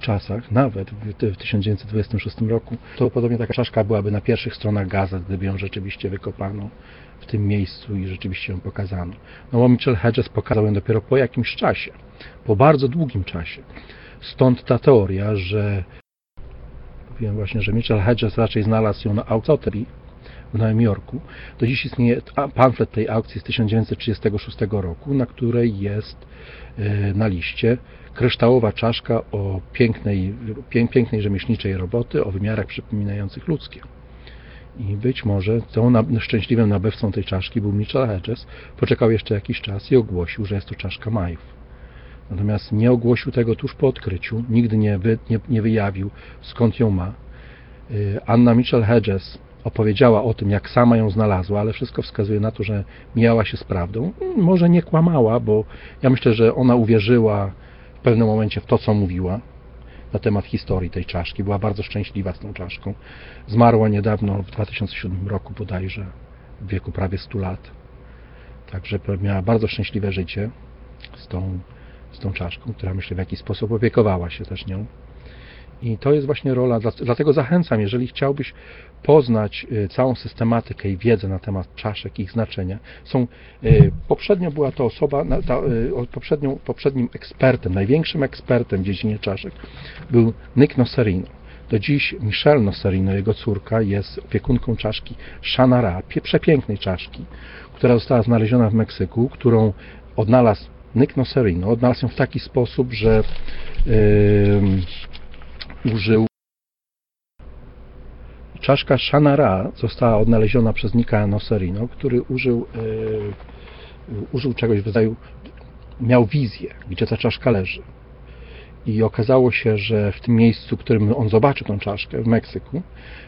czasach, nawet w, w 1926 roku, to podobnie taka czaszka byłaby na pierwszych stronach gazet, gdyby ją rzeczywiście wykopano w tym miejscu i rzeczywiście ją pokazano. No bo Mitchell Hedges pokazał ją dopiero po jakimś czasie, po bardzo długim czasie. Stąd ta teoria, że mówiłem właśnie, że Mitchell Hedges raczej znalazł ją na Autoterii w Nowym Jorku. Do dziś istnieje pamflet tej aukcji z 1936 roku, na której jest e, na liście kryształowa czaszka o pięknej, pię, pięknej rzemieślniczej roboty, o wymiarach przypominających ludzkie. I być może tą na, szczęśliwym nabywcą tej czaszki był Mitchell Hedges. Poczekał jeszcze jakiś czas i ogłosił, że jest to czaszka Majów. Natomiast nie ogłosił tego tuż po odkryciu, nigdy nie, wy, nie, nie wyjawił skąd ją ma. Y, Anna Mitchell Hedges opowiedziała o tym, jak sama ją znalazła, ale wszystko wskazuje na to, że mijała się z prawdą. Mm, Może nie kłamała, bo ja myślę, że ona uwierzyła w pewnym momencie w to, co mówiła na temat historii tej czaszki. Była bardzo szczęśliwa z tą czaszką. Zmarła niedawno, w 2007 roku bodajże, w wieku prawie 100 lat. Także miała bardzo szczęśliwe życie z tą, z tą czaszką, która myślę w jakiś sposób opiekowała się też nią. I to jest właśnie rola, dla- dlatego zachęcam, jeżeli chciałbyś poznać y, całą systematykę i wiedzę na temat czaszek ich znaczenia. Są, y, poprzednio była to osoba, ta, y, poprzednią, poprzednim ekspertem, największym ekspertem w dziedzinie czaszek był Nick Nocerino. Do dziś Michelle Nocerino, jego córka, jest opiekunką czaszki Shanara, przepięknej czaszki, która została znaleziona w Meksyku, którą odnalazł Nick Nocerino. Odnalazł ją w taki sposób, że ym, użył czaszka Shanara została odnaleziona przez Nika Nocerino, który użył, yy, użył czegoś w rodzaju, miał wizję, gdzie ta czaszka leży. I okazało się, że w tym miejscu, w którym on zobaczył tą czaszkę, w Meksyku,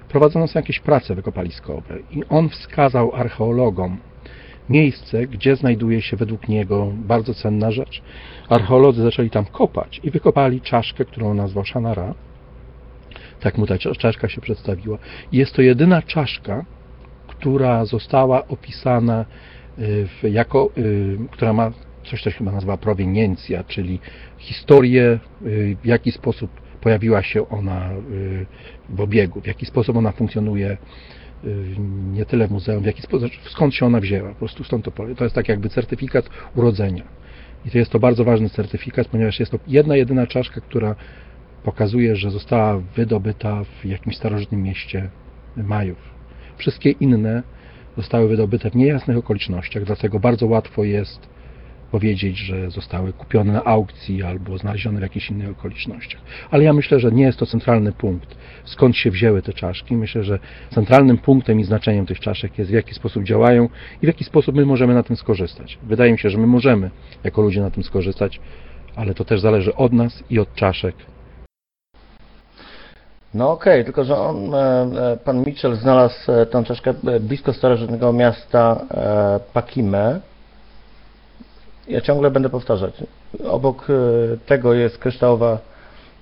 prowadzono są jakieś prace wykopaliskowe. I on wskazał archeologom miejsce, gdzie znajduje się według niego bardzo cenna rzecz. Archeolodzy zaczęli tam kopać i wykopali czaszkę, którą nazwał Shanara. Tak mu ta cza- czaszka się przedstawiła. Jest to jedyna czaszka, która została opisana w, jako, y, która ma coś, co się chyba nazywa proweniencja, czyli historię, y, w jaki sposób pojawiła się ona w obiegu, w jaki sposób ona funkcjonuje nie tyle w muzeum, w jaki sposób, skąd się ona wzięła, po prostu stąd to powiem. To jest tak jakby certyfikat urodzenia. I to jest to bardzo ważny certyfikat, ponieważ jest to jedna, jedyna czaszka, która pokazuje, że została wydobyta w jakimś starożytnym mieście Majów. Wszystkie inne zostały wydobyte w niejasnych okolicznościach, dlatego bardzo łatwo jest powiedzieć, że zostały kupione na aukcji albo znalezione w jakichś innych okolicznościach. Ale ja myślę, że nie jest to centralny punkt, skąd się wzięły te czaszki. Myślę, że centralnym punktem i znaczeniem tych czaszek jest w jaki sposób działają i w jaki sposób my możemy na tym skorzystać. Wydaje mi się, że my możemy jako ludzie na tym skorzystać, ale to też zależy od nas i od czaszek. No okej, tylko że on, e, e, pan Mitchell znalazł e, tę czaszkę blisko starożytnego miasta Pakime. Ja ciągle będę powtarzać. Obok tego jest kryształowa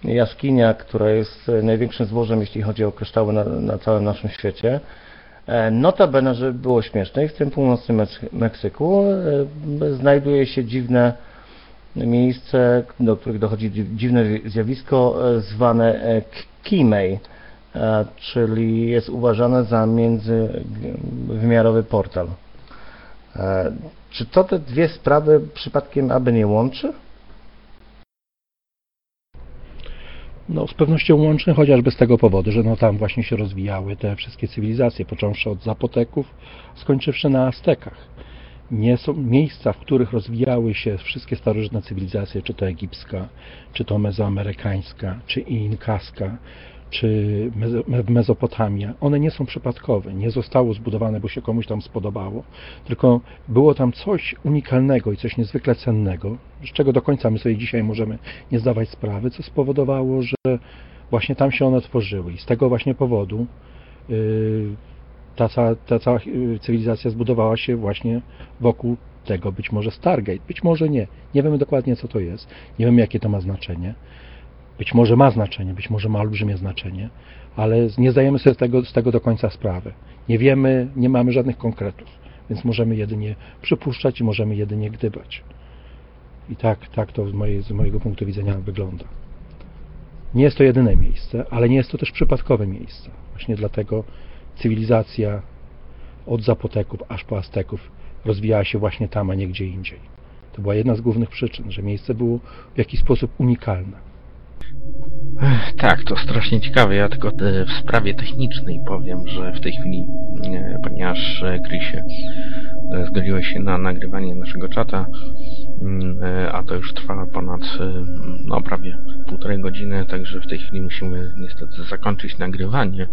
jaskinia, która jest największym złożem, jeśli chodzi o kryształy na, na całym naszym świecie. Notabene, żeby było śmieszniej, w tym północnym Meks- Meksyku znajduje się dziwne miejsce, do których dochodzi dzi- dziwne zjawisko e, zwane e, Kimei, e, czyli jest uważane za międzywymiarowy portal. Czy to te dwie sprawy przypadkiem aby nie łączy? No, z pewnością łączny, chociażby z tego powodu, że no, tam właśnie się rozwijały te wszystkie cywilizacje, począwszy od Zapoteków, skończywszy na Aztekach. Nie są miejsca, w których rozwijały się wszystkie starożytne cywilizacje, czy to egipska, czy to mezoamerykańska, czy inkaska, czy Mezo- Me- Mezopotamia. One nie są przypadkowe, nie zostało zbudowane, bo się komuś tam spodobało, tylko było tam coś unikalnego i coś niezwykle cennego, z czego do końca my sobie dzisiaj możemy nie zdawać sprawy, co spowodowało, że właśnie tam się one tworzyły. I z tego właśnie powodu yy, ta, cała, ta cała yy, cywilizacja zbudowała się właśnie wokół tego, być może Stargate, być może nie. Nie wiemy dokładnie, co to jest, nie wiemy, jakie to ma znaczenie. Być może ma znaczenie, być może ma olbrzymie znaczenie, ale nie zdajemy sobie z tego, z tego do końca sprawy. Nie wiemy, nie mamy żadnych konkretów, więc możemy jedynie przypuszczać i możemy jedynie gdybać. I tak, tak to z, mojej, z mojego punktu widzenia wygląda. Nie jest to jedyne miejsce, ale nie jest to też przypadkowe miejsce. Właśnie dlatego cywilizacja od Zapoteków aż po Azteków rozwijała się właśnie tam, a nie gdzie indziej. To była jedna z głównych przyczyn, że miejsce było w jakiś sposób unikalne. Tak, to strasznie ciekawe. Ja tylko e, w sprawie technicznej powiem, że w tej chwili, e, ponieważ e, Chrisie e, zgodziłeś się na nagrywanie naszego czata, mm, a to już trwa ponad no, prawie półtorej godziny, także w tej chwili musimy niestety zakończyć nagrywanie.